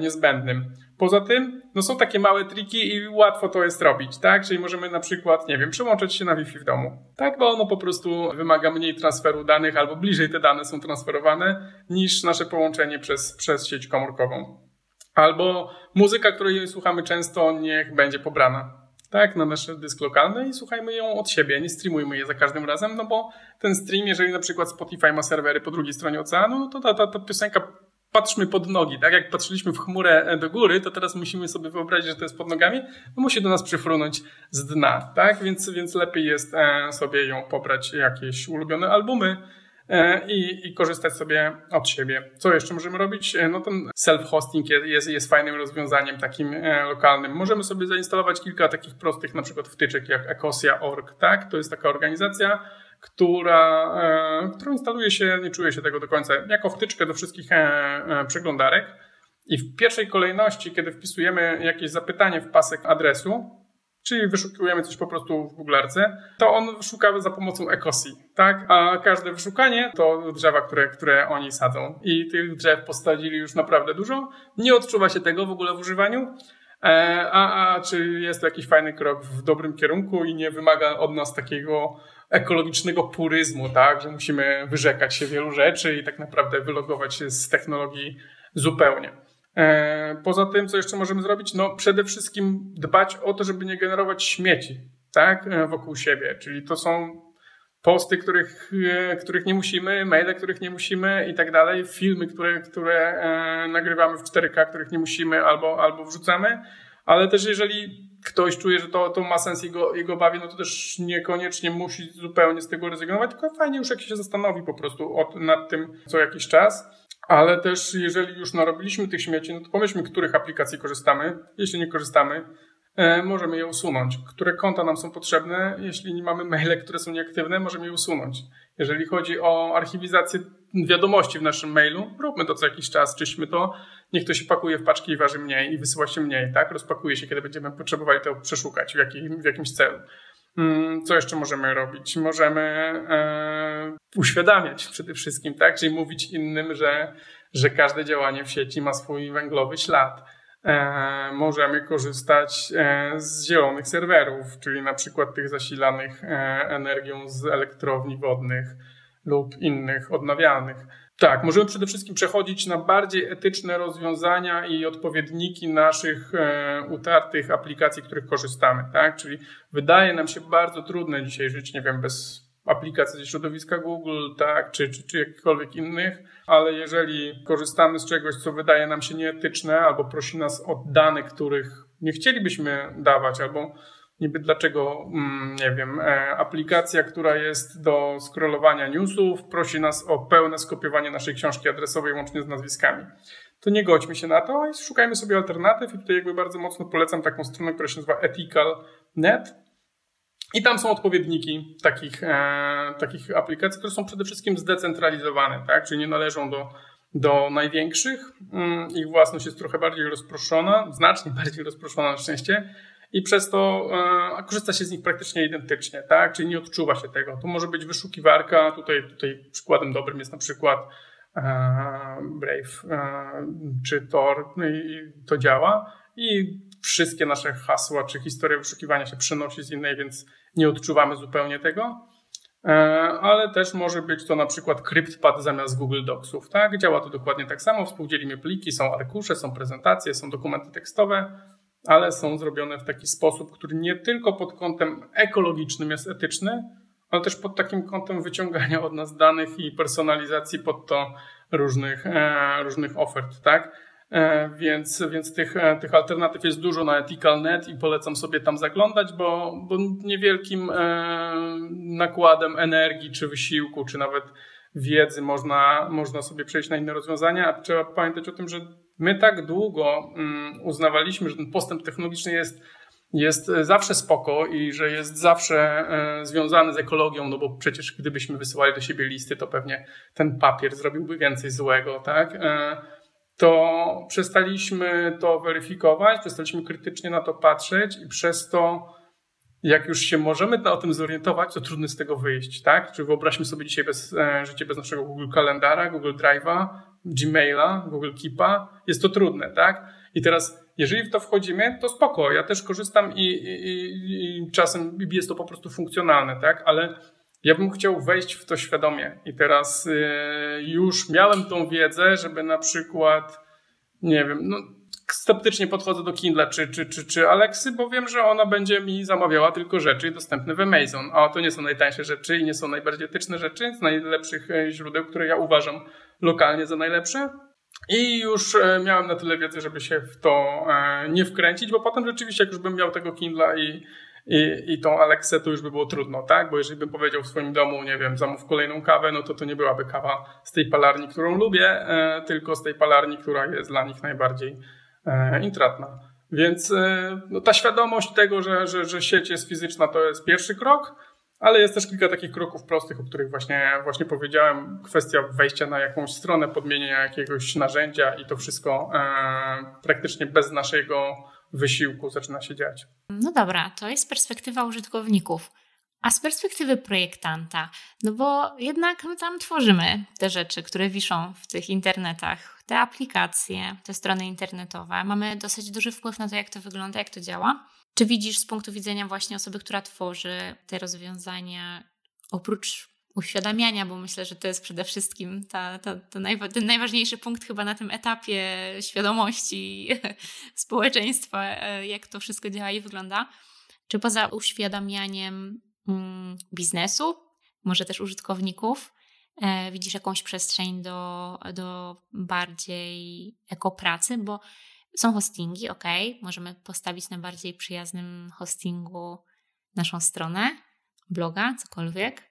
S3: niezbędnym. Poza tym, no są takie małe triki i łatwo to jest robić, tak? Czyli możemy na przykład, nie wiem, przyłączyć się na Wi-Fi w domu, tak? Bo ono po prostu wymaga mniej transferu danych albo bliżej te dane są transferowane niż nasze połączenie przez, przez sieć komórkową. Albo muzyka, której słuchamy często, niech będzie pobrana tak, na nasz dysk lokalny i słuchajmy ją od siebie, nie streamujmy je za każdym razem, no bo ten stream, jeżeli na przykład Spotify ma serwery po drugiej stronie oceanu, no to ta, ta, ta piosenka patrzmy pod nogi, tak jak patrzyliśmy w chmurę do góry, to teraz musimy sobie wyobrazić, że to jest pod nogami, no musi do nas przyfrunąć z dna, tak? Więc, więc lepiej jest e, sobie ją pobrać jakieś ulubione albumy, e, i, i korzystać sobie od siebie. Co jeszcze możemy robić? No ten self-hosting jest, jest fajnym rozwiązaniem takim lokalnym. Możemy sobie zainstalować kilka takich prostych na przykład wtyczek jak ecosia.org, tak? To jest taka organizacja, która, którą instaluje się, nie czuje się tego do końca, jako wtyczkę do wszystkich przeglądarek. I w pierwszej kolejności, kiedy wpisujemy jakieś zapytanie w pasek adresu, czyli wyszukujemy coś po prostu w Google'arce, to on szuka za pomocą Ecosi, tak? A każde wyszukanie to drzewa, które, które oni sadzą. I tych drzew posadzili już naprawdę dużo. Nie odczuwa się tego w ogóle w używaniu. E, a, a czy jest to jakiś fajny krok w dobrym kierunku i nie wymaga od nas takiego ekologicznego puryzmu, tak? Że musimy wyrzekać się wielu rzeczy i tak naprawdę wylogować się z technologii zupełnie. E, poza tym, co jeszcze możemy zrobić? No, przede wszystkim dbać o to, żeby nie generować śmieci, tak, e, wokół siebie. Czyli to są posty, których, e, których nie musimy, maile, których nie musimy i tak dalej, filmy, które, które nagrywamy w 4K, których nie musimy albo, albo wrzucamy, ale też jeżeli ktoś czuje, że to, to ma sens jego, jego bawi, no to też niekoniecznie musi zupełnie z tego rezygnować, tylko fajnie już jak się zastanowi po prostu od, nad tym co jakiś czas. Ale też, jeżeli już narobiliśmy tych śmieci, no to pomyślmy, których aplikacji korzystamy. Jeśli nie korzystamy, możemy je usunąć. Które konta nam są potrzebne, jeśli nie mamy maile, które są nieaktywne, możemy je usunąć. Jeżeli chodzi o archiwizację wiadomości w naszym mailu, róbmy to co jakiś czas, czyśmy to, niech to się pakuje w paczki i waży mniej i wysyła się mniej, tak? Rozpakuje się, kiedy będziemy potrzebowali to przeszukać w, jakim, w jakimś celu. Mm, co jeszcze możemy robić? Możemy e, uświadamiać przede wszystkim, tak? Czyli mówić innym, że, że każde działanie w sieci ma swój węglowy ślad. E, możemy korzystać e, z zielonych serwerów, czyli na przykład tych zasilanych e, energią z elektrowni wodnych lub innych odnawialnych. Tak, możemy przede wszystkim przechodzić na bardziej etyczne rozwiązania i odpowiedniki naszych utartych aplikacji, których korzystamy, tak? Czyli wydaje nam się bardzo trudne dzisiaj żyć, nie wiem, bez aplikacji ze środowiska Google, tak, czy, czy, czy jakichkolwiek innych, ale jeżeli korzystamy z czegoś, co wydaje nam się nieetyczne, albo prosi nas o dane, których nie chcielibyśmy dawać, albo niby dlaczego, mm, nie wiem, e, aplikacja, która jest do scrollowania newsów, prosi nas o pełne skopiowanie naszej książki adresowej łącznie z nazwiskami. To nie godźmy się na to i szukajmy sobie alternatyw i tutaj jakby bardzo mocno polecam taką stronę, która się nazywa ethical.net i tam są odpowiedniki takich, e, takich aplikacji, które są przede wszystkim zdecentralizowane, tak? czyli nie należą do, do największych. Mm, ich własność jest trochę bardziej rozproszona, znacznie bardziej rozproszona na szczęście, i przez to e, korzysta się z nich praktycznie identycznie, tak? Czyli nie odczuwa się tego. To może być wyszukiwarka, tutaj, tutaj przykładem dobrym jest na przykład e, Brave e, czy Tor no i to działa i wszystkie nasze hasła czy historia wyszukiwania się przenosi z innej, więc nie odczuwamy zupełnie tego. E, ale też może być to na przykład CryptPad zamiast Google Docsów. Tak? Działa to dokładnie tak samo. Współdzielimy pliki, są arkusze, są prezentacje, są dokumenty tekstowe ale są zrobione w taki sposób, który nie tylko pod kątem ekologicznym jest etyczny, ale też pod takim kątem wyciągania od nas danych i personalizacji pod to różnych, e, różnych ofert, tak? E, więc, więc tych, e, tych alternatyw jest dużo na Ethical.net i polecam sobie tam zaglądać, bo, bo niewielkim nakładem energii, czy wysiłku, czy nawet wiedzy można, można sobie przejść na inne rozwiązania. Trzeba pamiętać o tym, że My tak długo mm, uznawaliśmy, że ten postęp technologiczny jest, jest zawsze spoko i że jest zawsze e, związany z ekologią, no bo przecież gdybyśmy wysyłali do siebie listy, to pewnie ten papier zrobiłby więcej złego, tak? To przestaliśmy to weryfikować, przestaliśmy krytycznie na to patrzeć i przez to jak już się możemy o tym zorientować, to trudno z tego wyjść, tak? Czy wyobraźmy sobie dzisiaj bez, e, życie bez naszego Google Kalendara, Google Drive'a, Gmaila, Google Keepa, jest to trudne, tak? I teraz, jeżeli w to wchodzimy, to spoko, ja też korzystam i, i, i czasem jest to po prostu funkcjonalne, tak? Ale ja bym chciał wejść w to świadomie i teraz y, już miałem tą wiedzę, żeby na przykład, nie wiem, no, sceptycznie podchodzę do Kindle czy, czy, czy, czy Alexy, bo wiem, że ona będzie mi zamawiała tylko rzeczy dostępne w Amazon, a to nie są najtańsze rzeczy i nie są najbardziej etyczne rzeczy z najlepszych e, źródeł, które ja uważam lokalnie za najlepsze. I już e, miałem na tyle wiedzy, żeby się w to nie wkręcić, bo potem rzeczywiście, jak już bym miał tego Kindla i, i, i tą Alexę to już by było trudno, tak? Bo jeżeli bym powiedział w swoim domu, nie wiem, zamów kolejną kawę, no to to nie byłaby kawa z tej palarni, którą lubię, e, tylko z tej palarni, która jest dla nich najbardziej e, intratna. Więc e, no, ta świadomość tego, że, że, że sieć jest fizyczna, to jest pierwszy krok, ale jest też kilka takich kroków prostych, o których właśnie, właśnie powiedziałem. Kwestia wejścia na jakąś stronę, podmienienia jakiegoś narzędzia i to wszystko praktycznie bez naszego wysiłku zaczyna się dziać.
S1: No dobra, to jest perspektywa użytkowników. A z perspektywy projektanta, no bo jednak my tam tworzymy te rzeczy, które wiszą w tych internetach, te aplikacje, te strony internetowe. Mamy dosyć duży wpływ na to, jak to wygląda, jak to działa. Czy widzisz z punktu widzenia właśnie osoby, która tworzy te rozwiązania, oprócz uświadamiania, bo myślę, że to jest przede wszystkim ta, ta, ta najwa ten najważniejszy punkt chyba na tym etapie świadomości [LAUGHS] społeczeństwa, e, jak to wszystko działa i wygląda. Czy poza uświadamianiem mm, biznesu, może też użytkowników, e, widzisz jakąś przestrzeń do, do bardziej ekopracy, bo są hostingi, ok, możemy postawić na bardziej przyjaznym hostingu naszą stronę, bloga, cokolwiek.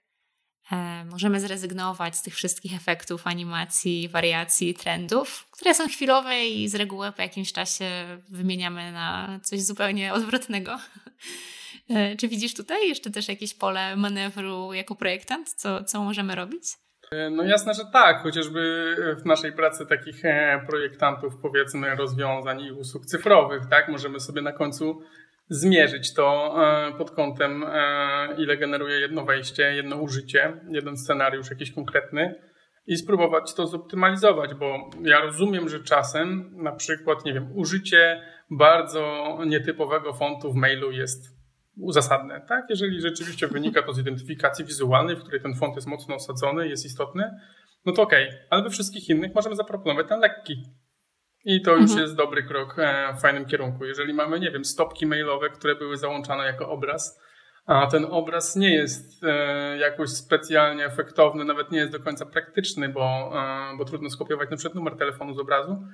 S1: E, możemy zrezygnować z tych wszystkich efektów, animacji, wariacji, trendów, które są chwilowe i z reguły po jakimś czasie wymieniamy na coś zupełnie odwrotnego. [LAUGHS] E, czy widzisz tutaj jeszcze też jakieś pole manewru jako projektant? Co, co możemy robić?
S3: No jasne, że tak, chociażby w naszej pracy takich e, projektantów, powiedzmy, rozwiązań i usług cyfrowych, tak, możemy sobie na końcu zmierzyć to e, pod kątem, e, ile generuje jedno wejście, jedno użycie, jeden scenariusz jakiś konkretny i spróbować to zoptymalizować, bo ja rozumiem, że czasem na przykład, nie wiem, użycie bardzo nietypowego fontu w mailu jest uzasadne, tak? Jeżeli rzeczywiście wynika to z identyfikacji wizualnej, w której ten font jest mocno osadzony, jest istotny, no to okej, okay. ale we wszystkich innych możemy zaproponować ten lekki. I to już mhm. jest dobry krok e, w fajnym kierunku. Jeżeli mamy, nie wiem, stopki mailowe, które były załączane jako obraz, a ten obraz nie jest e, jakoś specjalnie efektowny, nawet nie jest do końca praktyczny, bo, e, bo trudno skopiować na przykład numer telefonu z obrazu,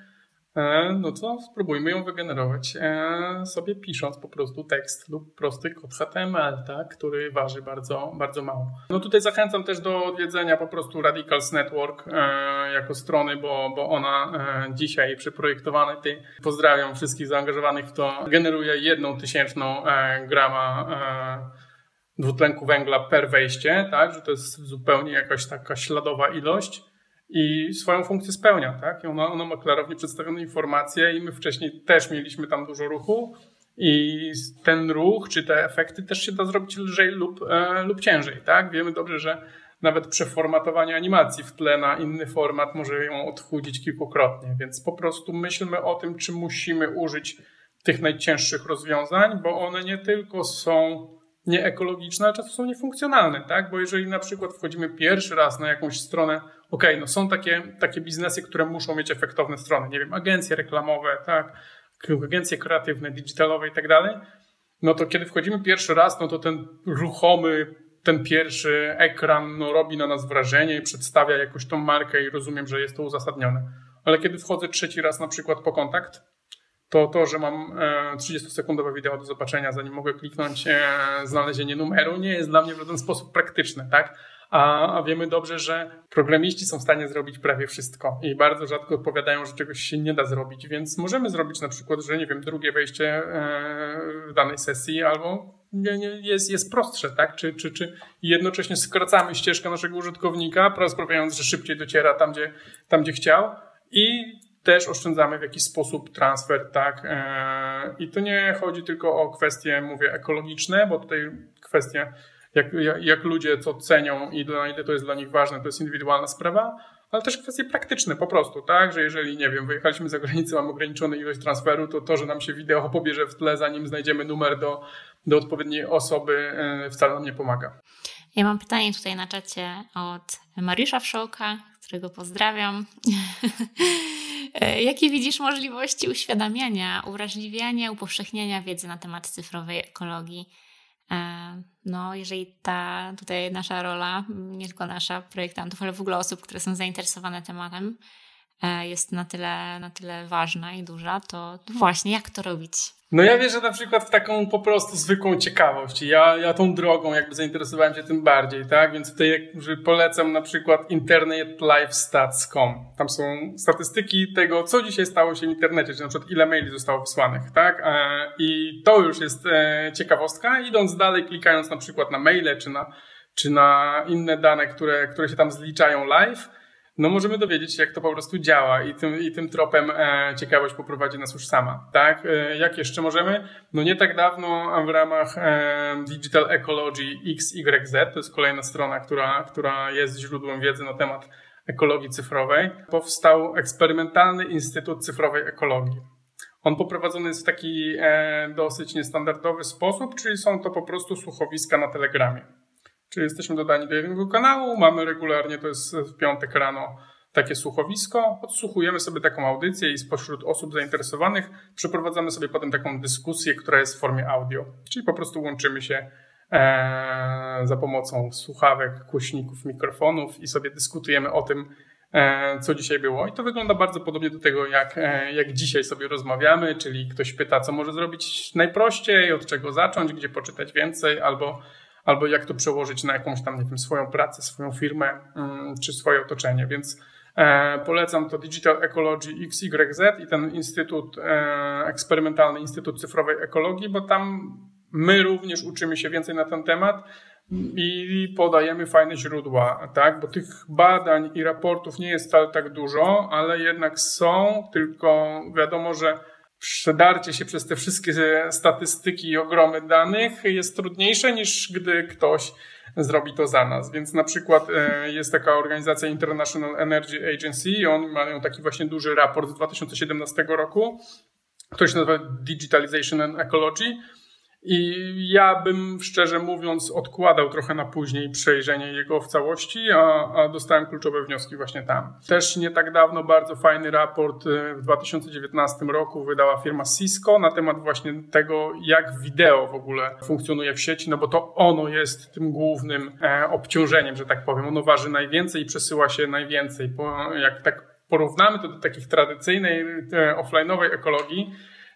S3: no to spróbujmy ją wygenerować e, sobie pisząc po prostu tekst lub prosty kod HTML, tak, który waży bardzo, bardzo mało. No tutaj zachęcam też do odwiedzenia po prostu Radicals Network e, jako strony, bo, bo ona dzisiaj przy projektowanej tej, pozdrawiam wszystkich zaangażowanych w to, generuje jedną tysięczną grama dwutlenku węgla per wejście, tak, że to jest zupełnie jakaś taka śladowa ilość i swoją funkcję spełnia, tak? I ona, ona ma klarownie przedstawione informacje i my wcześniej też mieliśmy tam dużo ruchu i ten ruch czy te efekty też się da zrobić lżej lub, e, lub ciężej, tak? Wiemy dobrze, że nawet przeformatowanie animacji w tle na inny format może ją odchudzić kilkukrotnie, więc po prostu myślmy o tym, czy musimy użyć tych najcięższych rozwiązań, bo one nie tylko są nieekologiczne, ale często są niefunkcjonalne, tak? Bo jeżeli na przykład wchodzimy pierwszy raz na jakąś stronę okay, no są takie, takie biznesy, które muszą mieć efektowne strony, nie wiem, agencje reklamowe, tak, agencje kreatywne, digitalowe i tak dalej, no to kiedy wchodzimy pierwszy raz, no to ten ruchomy, ten pierwszy ekran no, robi na nas wrażenie i przedstawia jakoś tą markę i rozumiem, że jest to uzasadnione. Ale kiedy wchodzę trzeci raz na przykład po kontakt, to to, że mam 30-sekundowe wideo do zobaczenia, zanim mogę kliknąć e, znalezienie numeru, nie jest dla mnie w żaden sposób praktyczne, tak? a, a wiemy dobrze, że programiści są w stanie zrobić prawie wszystko i bardzo rzadko odpowiadają, że czegoś się nie da zrobić, więc możemy zrobić na przykład, że nie wiem, drugie wejście e, w danej sesji albo nie, nie, jest, jest prostsze, tak? Czy, czy, czy jednocześnie skracamy ścieżkę naszego użytkownika, sprawiając, że szybciej dociera tam, gdzie, tam, gdzie chciał i też oszczędzamy w jakiś sposób transfer, tak? E, I to nie chodzi tylko o kwestie, mówię, ekologiczne, bo tutaj kwestie jak, jak, ludzie to cenią i na ile to jest dla nich ważne, to jest indywidualna sprawa, ale też kwestie praktyczne po prostu, tak, że jeżeli, nie wiem, wyjechaliśmy za granicę, mamy ograniczoną ilość transferu, to to, że nam się wideo pobierze w tle, zanim znajdziemy numer do, do odpowiedniej osoby, e, wcale nam nie pomaga.
S1: Ja mam pytanie tutaj na czacie od Mariusza Wszołka, którego pozdrawiam. [LAUGHS] E, jakie widzisz możliwości uświadamiania, uwrażliwiania, upowszechniania wiedzy na temat cyfrowej ekologii? E, no, jeżeli ta tutaj nasza rola, nie tylko nasza projektantów, ale w ogóle osób, które są zainteresowane tematem, jest na tyle, na tyle ważna i duża, to właśnie jak to robić?
S3: No ja wierzę na przykład w taką po prostu zwykłą ciekawość. Ja, ja tą drogą jakby zainteresowałem się tym bardziej, tak? Więc tutaj polecam na przykład internetlifestats.com. Tam są statystyki tego, co dzisiaj stało się w internecie, czyli na przykład ile maili zostało wysłanych, tak? E, I to już jest e, ciekawostka. Idąc dalej, klikając na przykład na maile, czy na, czy na inne dane, które, które się tam zliczają live, no możemy dowiedzieć się, jak to po prostu działa i tym, i tym tropem e, ciekawość poprowadzi nas już sama. Tak? E, jak jeszcze możemy? No nie tak dawno w ramach e, Digital Ecology XYZ, to jest kolejna strona, która, która jest źródłem wiedzy na temat ekologii cyfrowej, powstał eksperymentalny Instytut Cyfrowej Ekologii. On poprowadzony jest w taki dosyć niestandardowy sposób, czyli są to po prostu słuchowiska na Telegramie. Czyli jesteśmy dodani do jednego kanału, mamy regularnie, to jest w piątek rano, takie słuchowisko, odsłuchujemy sobie taką audycję i spośród osób zainteresowanych przeprowadzamy sobie potem taką dyskusję, która jest w formie audio. Czyli po prostu łączymy się e, za pomocą słuchawek, głośników, mikrofonów i sobie dyskutujemy o tym, e, co dzisiaj było. I to wygląda bardzo podobnie do tego, jak, e, jak dzisiaj sobie rozmawiamy, czyli ktoś pyta, co może zrobić najprościej, od czego zacząć, gdzie poczytać więcej, albo albo jak to przełożyć na jakąś tam, nie wiem, swoją pracę, swoją firmę mm, czy swoje otoczenie. Więc e, polecam to Digital Ecology XYZ i ten Instytut, e, eksperymentalny Instytut Cyfrowej Ekologii, bo tam my również uczymy się więcej na ten temat i podajemy fajne źródła, tak? Bo tych badań i raportów nie jest wcale tak dużo, ale jednak są, tylko wiadomo, że przedarcie się przez te wszystkie statystyki i ogromy danych jest trudniejsze niż gdy ktoś zrobi to za nas. Więc na przykład e, jest taka organizacja International Energy Agency i oni mają taki właśnie duży raport z 2017 roku, który się nazywa Digitalization and Ecology i ja bym szczerze mówiąc odkładał trochę na później przejrzenie jego w całości, a, a, dostałem kluczowe wnioski właśnie tam. Też nie tak dawno bardzo fajny raport y, w 2019 roku wydała firma Cisco na temat właśnie tego, jak wideo w ogóle funkcjonuje w sieci, no bo to ono jest tym głównym e, obciążeniem, że tak powiem. Ono waży najwięcej i przesyła się najwięcej. Bo jak tak porównamy to do takich tradycyjnej e, offline'owej ekologii,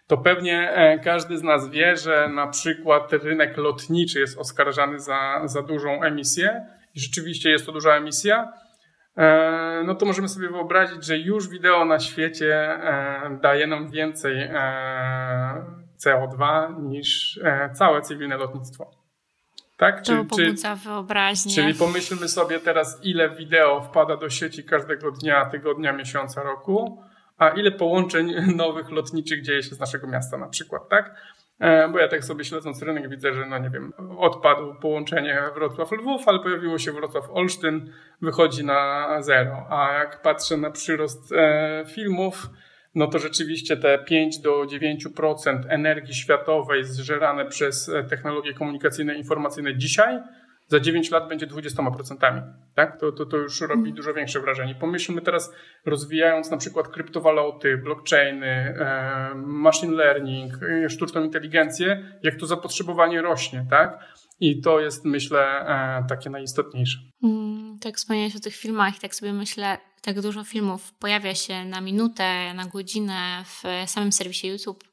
S3: to pewnie e, każdy z nas wie, że na przykład rynek lotniczy jest oskarżany za, za dużą emisję i rzeczywiście jest to duża emisja, e, no to możemy sobie wyobrazić, że już wideo na świecie e, daje nam więcej CO2 niż całe cywilne lotnictwo.
S1: Tak? To czyli, pobudza wyobraźnię.
S3: Czyli pomyślmy sobie teraz, ile wideo wpada do sieci każdego dnia, tygodnia, miesiąca, roku a ile połączeń [LAUGHS] nowych lotniczych dzieje się z naszego miasta na przykład, tak? E, bo ja tak sobie śledząc rynek widzę, że no nie wiem, odpadł połączenie Wrocław-Lwów, ale pojawiło się Wrocław-Olsztyn, wychodzi na zero. A jak patrzę na przyrost e, filmów, no to rzeczywiście te 5 do 9% energii światowej zżerane przez e, technologie komunikacyjne i informacyjne dzisiaj za 9 lat będzie 20%. Tak? To, to, to już robi mhm. dużo większe wrażenie. Pomyślmy teraz, rozwijając na przykład kryptowaluty, blockchainy, machine learning, e, sztuczną inteligencję, jak to zapotrzebowanie rośnie. Tak? I to jest, myślę, e, takie najistotniejsze.
S1: Mm, tak wspomniałeś o tych filmach, tak sobie myślę, tak dużo filmów pojawia się na minutę, na godzinę w samym serwisie YouTube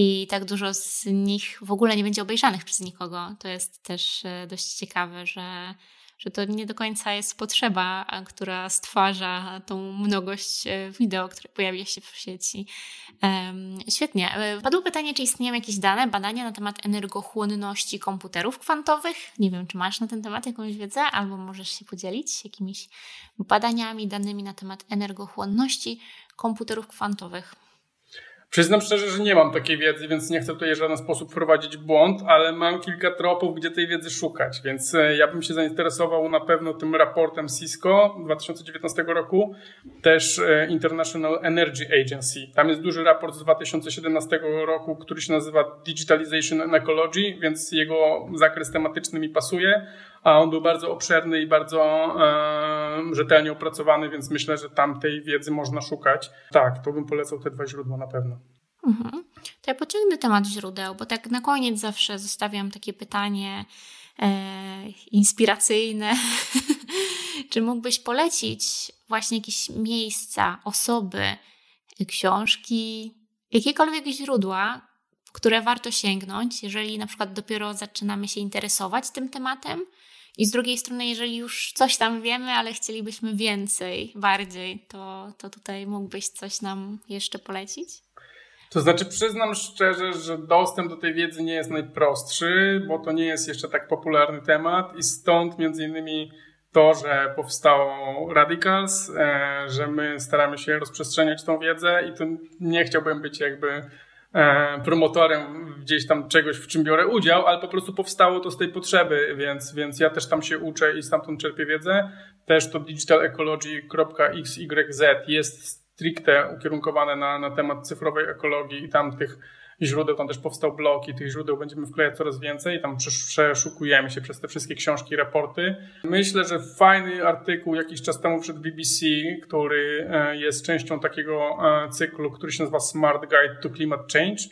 S1: i tak dużo z nich w ogóle nie będzie obejrzanych przez nikogo. To jest też e, dość ciekawe, że, że to nie do końca jest potrzeba, która stwarza tą mnogość e, wideo, które pojawia się w sieci. Um, świetnie. E, padło pytanie, czy istnieją jakieś dane, badania na temat energochłonności komputerów kwantowych. Nie wiem, czy masz na ten temat jakąś wiedzę, albo możesz się podzielić jakimiś badaniami, danymi na temat energochłonności komputerów kwantowych.
S3: Przyznam szczerze, że nie mam takiej wiedzy, więc nie chcę tutaj w żaden sposób wprowadzić w błąd, ale mam kilka tropów, gdzie tej wiedzy szukać, więc e, ja bym się zainteresował na pewno tym raportem Cisco 2019 roku, też e, International Energy Agency. Tam jest duży raport z 2017 roku, który się nazywa Digitalization and Ecology, więc jego zakres tematyczny mi pasuje a on był bardzo obszerny i bardzo e, rzetelnie opracowany, więc myślę, że tam tej wiedzy można szukać. Tak, to bym polecał te dwa źródła na pewno.
S1: Mhm. To ja pociągnę temat źródeł, bo tak na koniec zawsze zostawiam takie pytanie e, inspiracyjne. [LAUGHS] Czy mógłbyś polecić właśnie jakieś miejsca, osoby, książki, jakiekolwiek źródła, które warto sięgnąć, jeżeli na przykład dopiero zaczynamy się interesować tym tematem? I z drugiej strony, jeżeli już coś tam wiemy, ale chcielibyśmy więcej, bardziej, to, to tutaj mógłbyś coś nam jeszcze polecić?
S3: To znaczy, przyznam szczerze, że dostęp do tej wiedzy nie jest najprostszy, bo to nie jest jeszcze tak popularny temat i stąd między innymi to, że powstało Radicals, e, że my staramy się rozprzestrzeniać tą wiedzę i to nie chciałbym być jakby promotorem gdzieś tam czegoś, w czym biorę udział, ale po prostu powstało to z tej potrzeby, więc, więc ja też tam się uczę i stamtąd czerpię wiedzę. Też to digitalecology.xyz jest stricte ukierunkowane na, na temat cyfrowej ekologii i tam tych źródeł, tam też powstał blog i tych źródeł będziemy wklejać coraz więcej. Tam przeszukujemy się przez te wszystkie książki, raporty. Myślę, że fajny artykuł jakiś czas temu przed BBC, który e, jest częścią takiego e, cyklu, który się nazywa Smart Guide to Climate Change.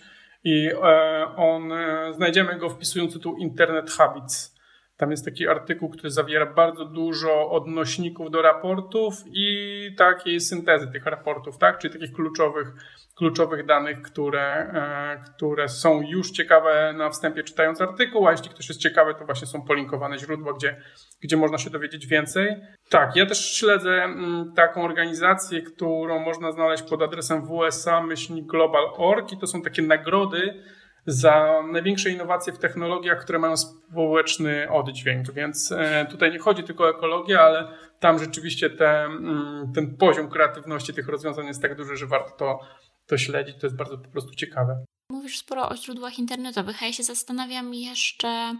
S3: I e, on, znajdziemy go wpisując tytuł Internet Habits tam jest taki artykuł, który zawiera bardzo dużo odnośników do raportów i takiej syntezy tych raportów, tak? czyli takich kluczowych, kluczowych danych, które, e, które są już ciekawe na wstępie czytając artykuł, a jeśli ktoś jest ciekawy, to właśnie są polinkowane źródła, gdzie, gdzie można się dowiedzieć więcej. Tak, ja też śledzę mm, taką organizację, którą można znaleźć pod adresem wsa-global.org i to są takie nagrody, za największe innowacje w technologiach, które mają społeczny oddźwięk. Więc e, tutaj nie chodzi tylko o ekologię, ale tam rzeczywiście te, mm, ten poziom kreatywności tych rozwiązań jest tak duży, że warto to, to śledzić. To jest bardzo po prostu ciekawe.
S1: Mówisz sporo o źródłach internetowych, a ja się zastanawiam jeszcze,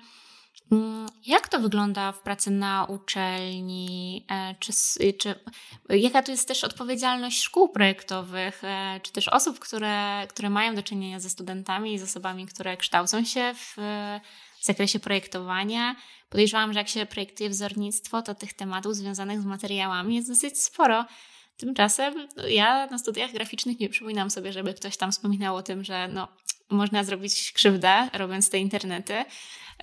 S1: jak to wygląda w pracy na uczelni? E, czy, czy, jaka tu jest też odpowiedzialność szkół projektowych, e, czy też osób, które, które mają do czynienia ze studentami i z osobami, które kształcą się w, w zakresie projektowania? Podejrzewam, że jak się projektuje wzornictwo, to tych tematów związanych z materiałami jest dosyć sporo. Tymczasem ja na studiach graficznych nie przypominam sobie, żeby ktoś tam wspominał o tym, że no, można zrobić krzywdę robiąc te internety.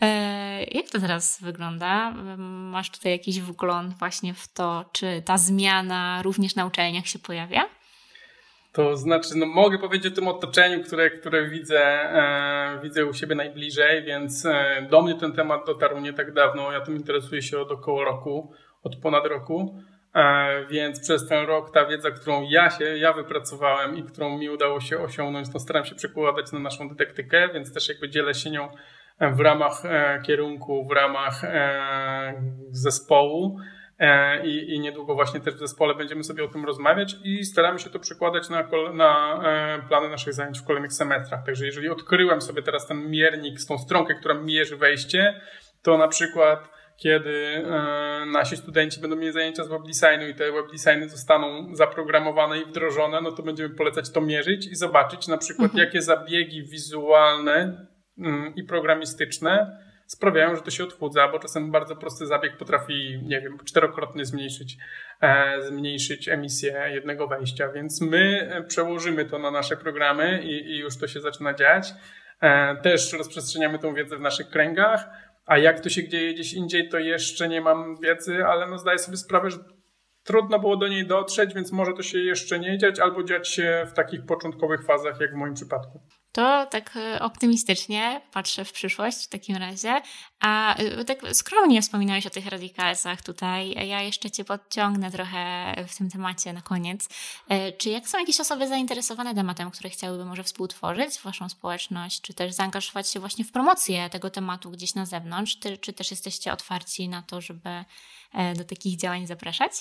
S1: E, jak to teraz wygląda? Masz tutaj jakiś wgląd właśnie w to, czy ta zmiana również na uczelniach się pojawia?
S3: To znaczy, no mogę powiedzieć o tym otoczeniu, które, które widzę, e, widzę u siebie najbliżej, więc e, do mnie ten temat dotarł nie tak dawno. Ja tym interesuję się od około roku, od ponad roku. E, więc przez ten rok ta wiedza, którą ja się, ja wypracowałem i którą mi udało się osiągnąć, to staram się przekładać na naszą dydaktykę, więc też jakby dzielę się nią w ramach e, kierunku, w ramach e, zespołu. I, I niedługo właśnie też w zespole będziemy sobie o tym rozmawiać i staramy się to przekładać na, na plany naszych zajęć w kolejnych semestrach. Także jeżeli odkryłem sobie teraz ten miernik z tą stronkę, która mierzy wejście, to na przykład kiedy e, nasi studenci będą mieli zajęcia z webdesignu i te webdesigny zostaną zaprogramowane i wdrożone, no to będziemy polecać to mierzyć i zobaczyć na przykład, mhm. jakie zabiegi wizualne mm, i programistyczne sprawiają, że to się odchudza, bo czasem bardzo prosty zabieg potrafi, nie wiem, czterokrotnie zmniejszyć, e, zmniejszyć emisję jednego wejścia, więc my e, przełożymy to na nasze programy i, i już to się zaczyna dziać. Też rozprzestrzeniamy tą wiedzę w naszych kręgach. A jak to się dzieje gdzieś indziej, to jeszcze nie mam wiedzy, ale no zdaję sobie sprawę, że trudno było do niej dotrzeć, więc może to się jeszcze nie dziać, albo dziać się w takich początkowych fazach, jak w moim przypadku.
S1: To tak e, optymistycznie patrzę w przyszłość w takim razie. A e, tak skromnie wspominałeś o tych radikalsach tutaj. Ja jeszcze Cię podciągnę trochę w tym temacie na koniec. E, czy jak są jakieś osoby zainteresowane tematem, które chciałyby może współtworzyć Waszą społeczność, czy też zaangażować się właśnie w promocję tego tematu gdzieś na zewnątrz? Czy, czy też jesteście otwarci na to, żeby do takich działań zapraszać?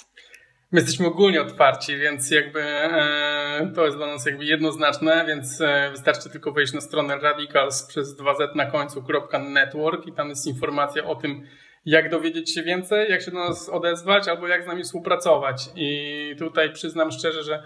S3: My jesteśmy ogólnie otwarci, więc jakby e, to jest dla nas jakby jednoznaczne, więc e, wystarczy tylko wejść na stronę radicals przez 2z na końcu .network i tam jest informacja o tym, jak dowiedzieć się więcej, jak się do nas odezwać albo jak z nami współpracować. I tutaj przyznam szczerze, że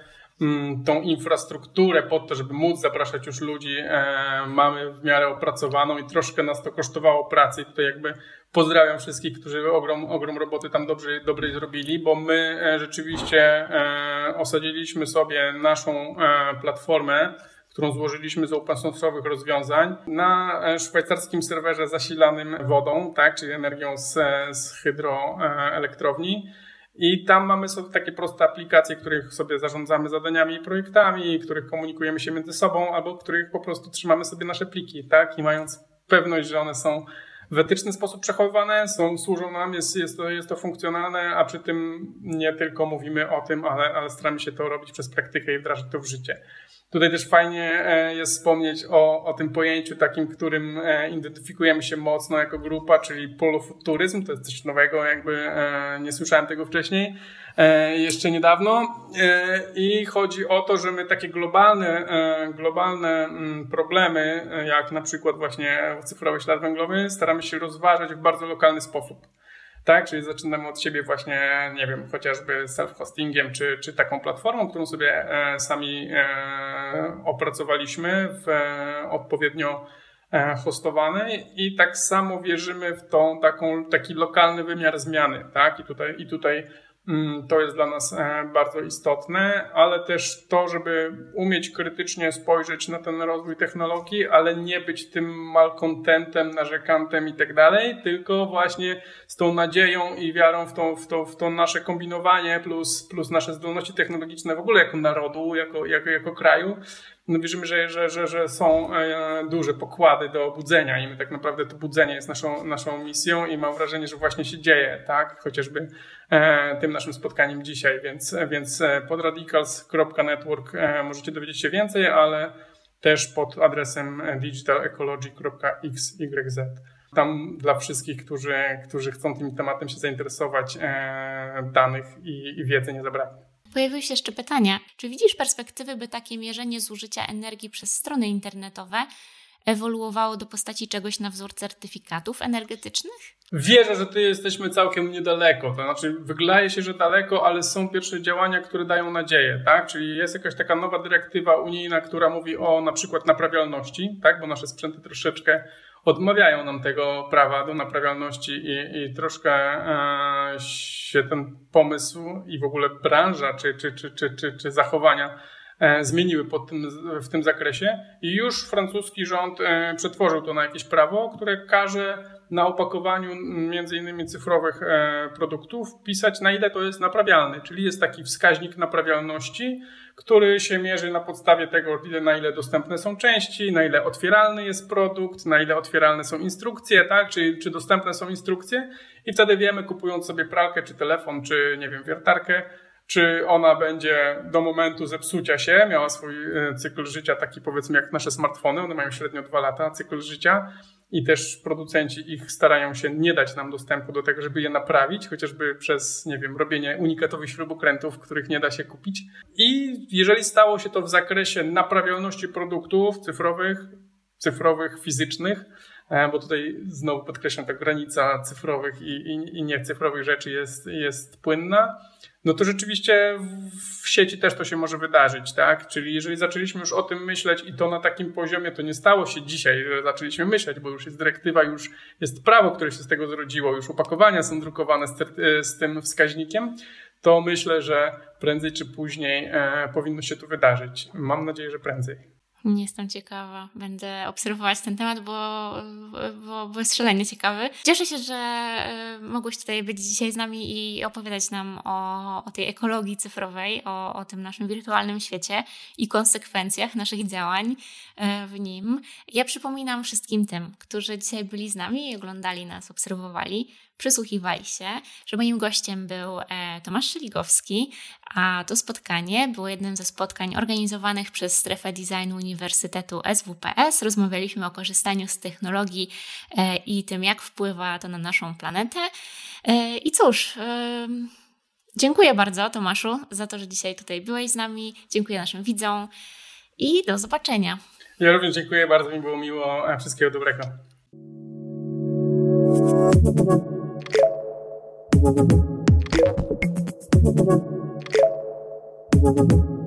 S3: tą infrastrukturę pod to, żeby móc zapraszać już ludzi, e, mamy w miarę opracowaną i troszkę nas to kosztowało pracy. I tutaj jakby pozdrawiam wszystkich, którzy ogrom, ogrom roboty tam dobrze, dobrej zrobili, bo my e, rzeczywiście e, osadziliśmy sobie naszą platformę, którą złożyliśmy z open source'owych rozwiązań na szwajcarskim serwerze zasilanym wodą, tak, czyli energią z, z hydroelektrowni I tam mamy sobie takie proste aplikacje, których sobie zarządzamy zadaniami i projektami, których komunikujemy się między sobą, albo których po prostu trzymamy sobie nasze pliki, tak? I mając pewność, że one są w etyczny sposób przechowywane, są, służą nam, jest, jest, to, jest to funkcjonalne, a przy tym nie tylko mówimy o tym, ale, ale staramy się to robić przez praktykę i wdrażać to w życie. Tutaj też fajnie e, jest wspomnieć o, o tym pojęciu takim, którym e, identyfikujemy się mocno jako grupa, czyli polofuturyzm. To jest coś nowego, jakby e, nie słyszałem tego wcześniej jeszcze niedawno. I chodzi o to, że my takie globalne, globalne mm, problemy, jak na przykład właśnie cyfrowy ślad węglowy, staramy się rozważać w bardzo lokalny sposób tak? Czyli zaczynamy od siebie właśnie, nie wiem, chociażby self-hostingiem, czy, czy taką platformą, którą sobie e, sami e, opracowaliśmy w e, odpowiednio hostowanej i tak samo wierzymy w tą taką, taki lokalny wymiar zmiany, tak? I tutaj, i tutaj to jest dla nas e, bardzo istotne, ale też to, żeby umieć krytycznie spojrzeć na ten rozwój technologii, ale nie być tym malkontentem, narzekantem i tak dalej, tylko właśnie z tą nadzieją i wiarą w to, w to, w to nasze kombinowanie plus, plus nasze zdolności technologiczne w ogóle jako narodu, jako, jako, jako kraju, no wierzymy, że, że, że, że są e, duże pokłady do budzenia i my tak naprawdę to budzenie jest naszą, naszą misją i mam wrażenie, że właśnie się dzieje, tak? Chociażby e, tym naszym spotkaniem dzisiaj, więc, więc e, pod radicals.network możecie dowiedzieć się więcej, ale też pod adresem digitalecology.xyz. Tam dla wszystkich, którzy, którzy chcą tym tematem się zainteresować, danych i, i wiedzy nie zabraknie.
S1: Pojawiły się jeszcze pytania. Czy widzisz perspektywy, by takie mierzenie zużycia energii przez strony internetowe ewoluowało do postaci czegoś na wzór certyfikatów energetycznych?
S3: Wierzę, że tu jesteśmy całkiem niedaleko. To znaczy, wydaje się, że daleko, ale są pierwsze działania, które dają nadzieję, tak? Czyli jest jakaś taka nowa dyrektywa unijna, która mówi o na przykład naprawialności, tak? Bo nasze sprzęty troszeczkę odmawiają nam tego prawa do naprawialności i, i troszkę e, się ten pomysł i w ogóle branża czy, czy, czy, czy, czy, czy zachowania e, zmieniły pod tym, w tym zakresie. I już francuski rząd e, przetworzył to na jakieś prawo, które każe na opakowaniu między innymi cyfrowych e, produktów pisać na ile to jest naprawialny, czyli jest taki wskaźnik naprawialności, który się mierzy na podstawie tego, na ile dostępne są części, na ile otwieralny jest produkt, na ile otwieralne są instrukcje, tak? czy, czy dostępne są instrukcje. I wtedy wiemy, kupując sobie pralkę, czy telefon, czy nie wiem, wiertarkę, czy ona będzie do momentu zepsucia się, miała swój e, cykl życia taki powiedzmy jak nasze smartfony, one mają średnio dwa lata cykl życia i też producenci ich starają się nie dać nam dostępu do tego, żeby je naprawić, chociażby przez, nie wiem, robienie unikatowych śrubokrętów, których nie da się kupić. I jeżeli stało się to w zakresie naprawialności produktów cyfrowych, cyfrowych, fizycznych, bo tutaj znowu podkreślam, ta granica cyfrowych i, i, i niecyfrowych rzeczy jest, jest płynna, no to rzeczywiście w sieci też to się może wydarzyć, tak? Czyli jeżeli zaczęliśmy już o tym myśleć i to na takim poziomie, to nie stało się dzisiaj, że zaczęliśmy myśleć, bo już jest dyrektywa, już jest prawo, które się z tego zrodziło, już opakowania są drukowane z, z tym wskaźnikiem, to myślę, że prędzej czy później e, powinno się to wydarzyć. Mam nadzieję, że prędzej.
S1: Nie jestem ciekawa. Będę obserwować ten temat, bo, bo, bo jest szalenie ciekawy. Cieszę się, że e, mogłeś tutaj być dzisiaj z nami i opowiadać nam o, o tej ekologii cyfrowej, o, o tym naszym wirtualnym świecie i konsekwencjach naszych działań e, w nim. Ja przypominam wszystkim tym, którzy dzisiaj byli z nami i oglądali nas, obserwowali, przysłuchiwali się, że moim gościem był e, Tomasz Szeligowski, a to spotkanie było jednym ze spotkań organizowanych przez Strefę Designu Uniwersytetu SWPS. Rozmawialiśmy o korzystaniu z technologii e, i tym, jak wpływa to na naszą planetę. E, I cóż... Dziękuję bardzo, Tomaszu, za to, że dzisiaj tutaj byłeś z nami. Dziękuję naszym widzom i do zobaczenia.
S3: Ja również dziękuję, bardzo mi było miło. Wszystkiego dobrego. Thank you.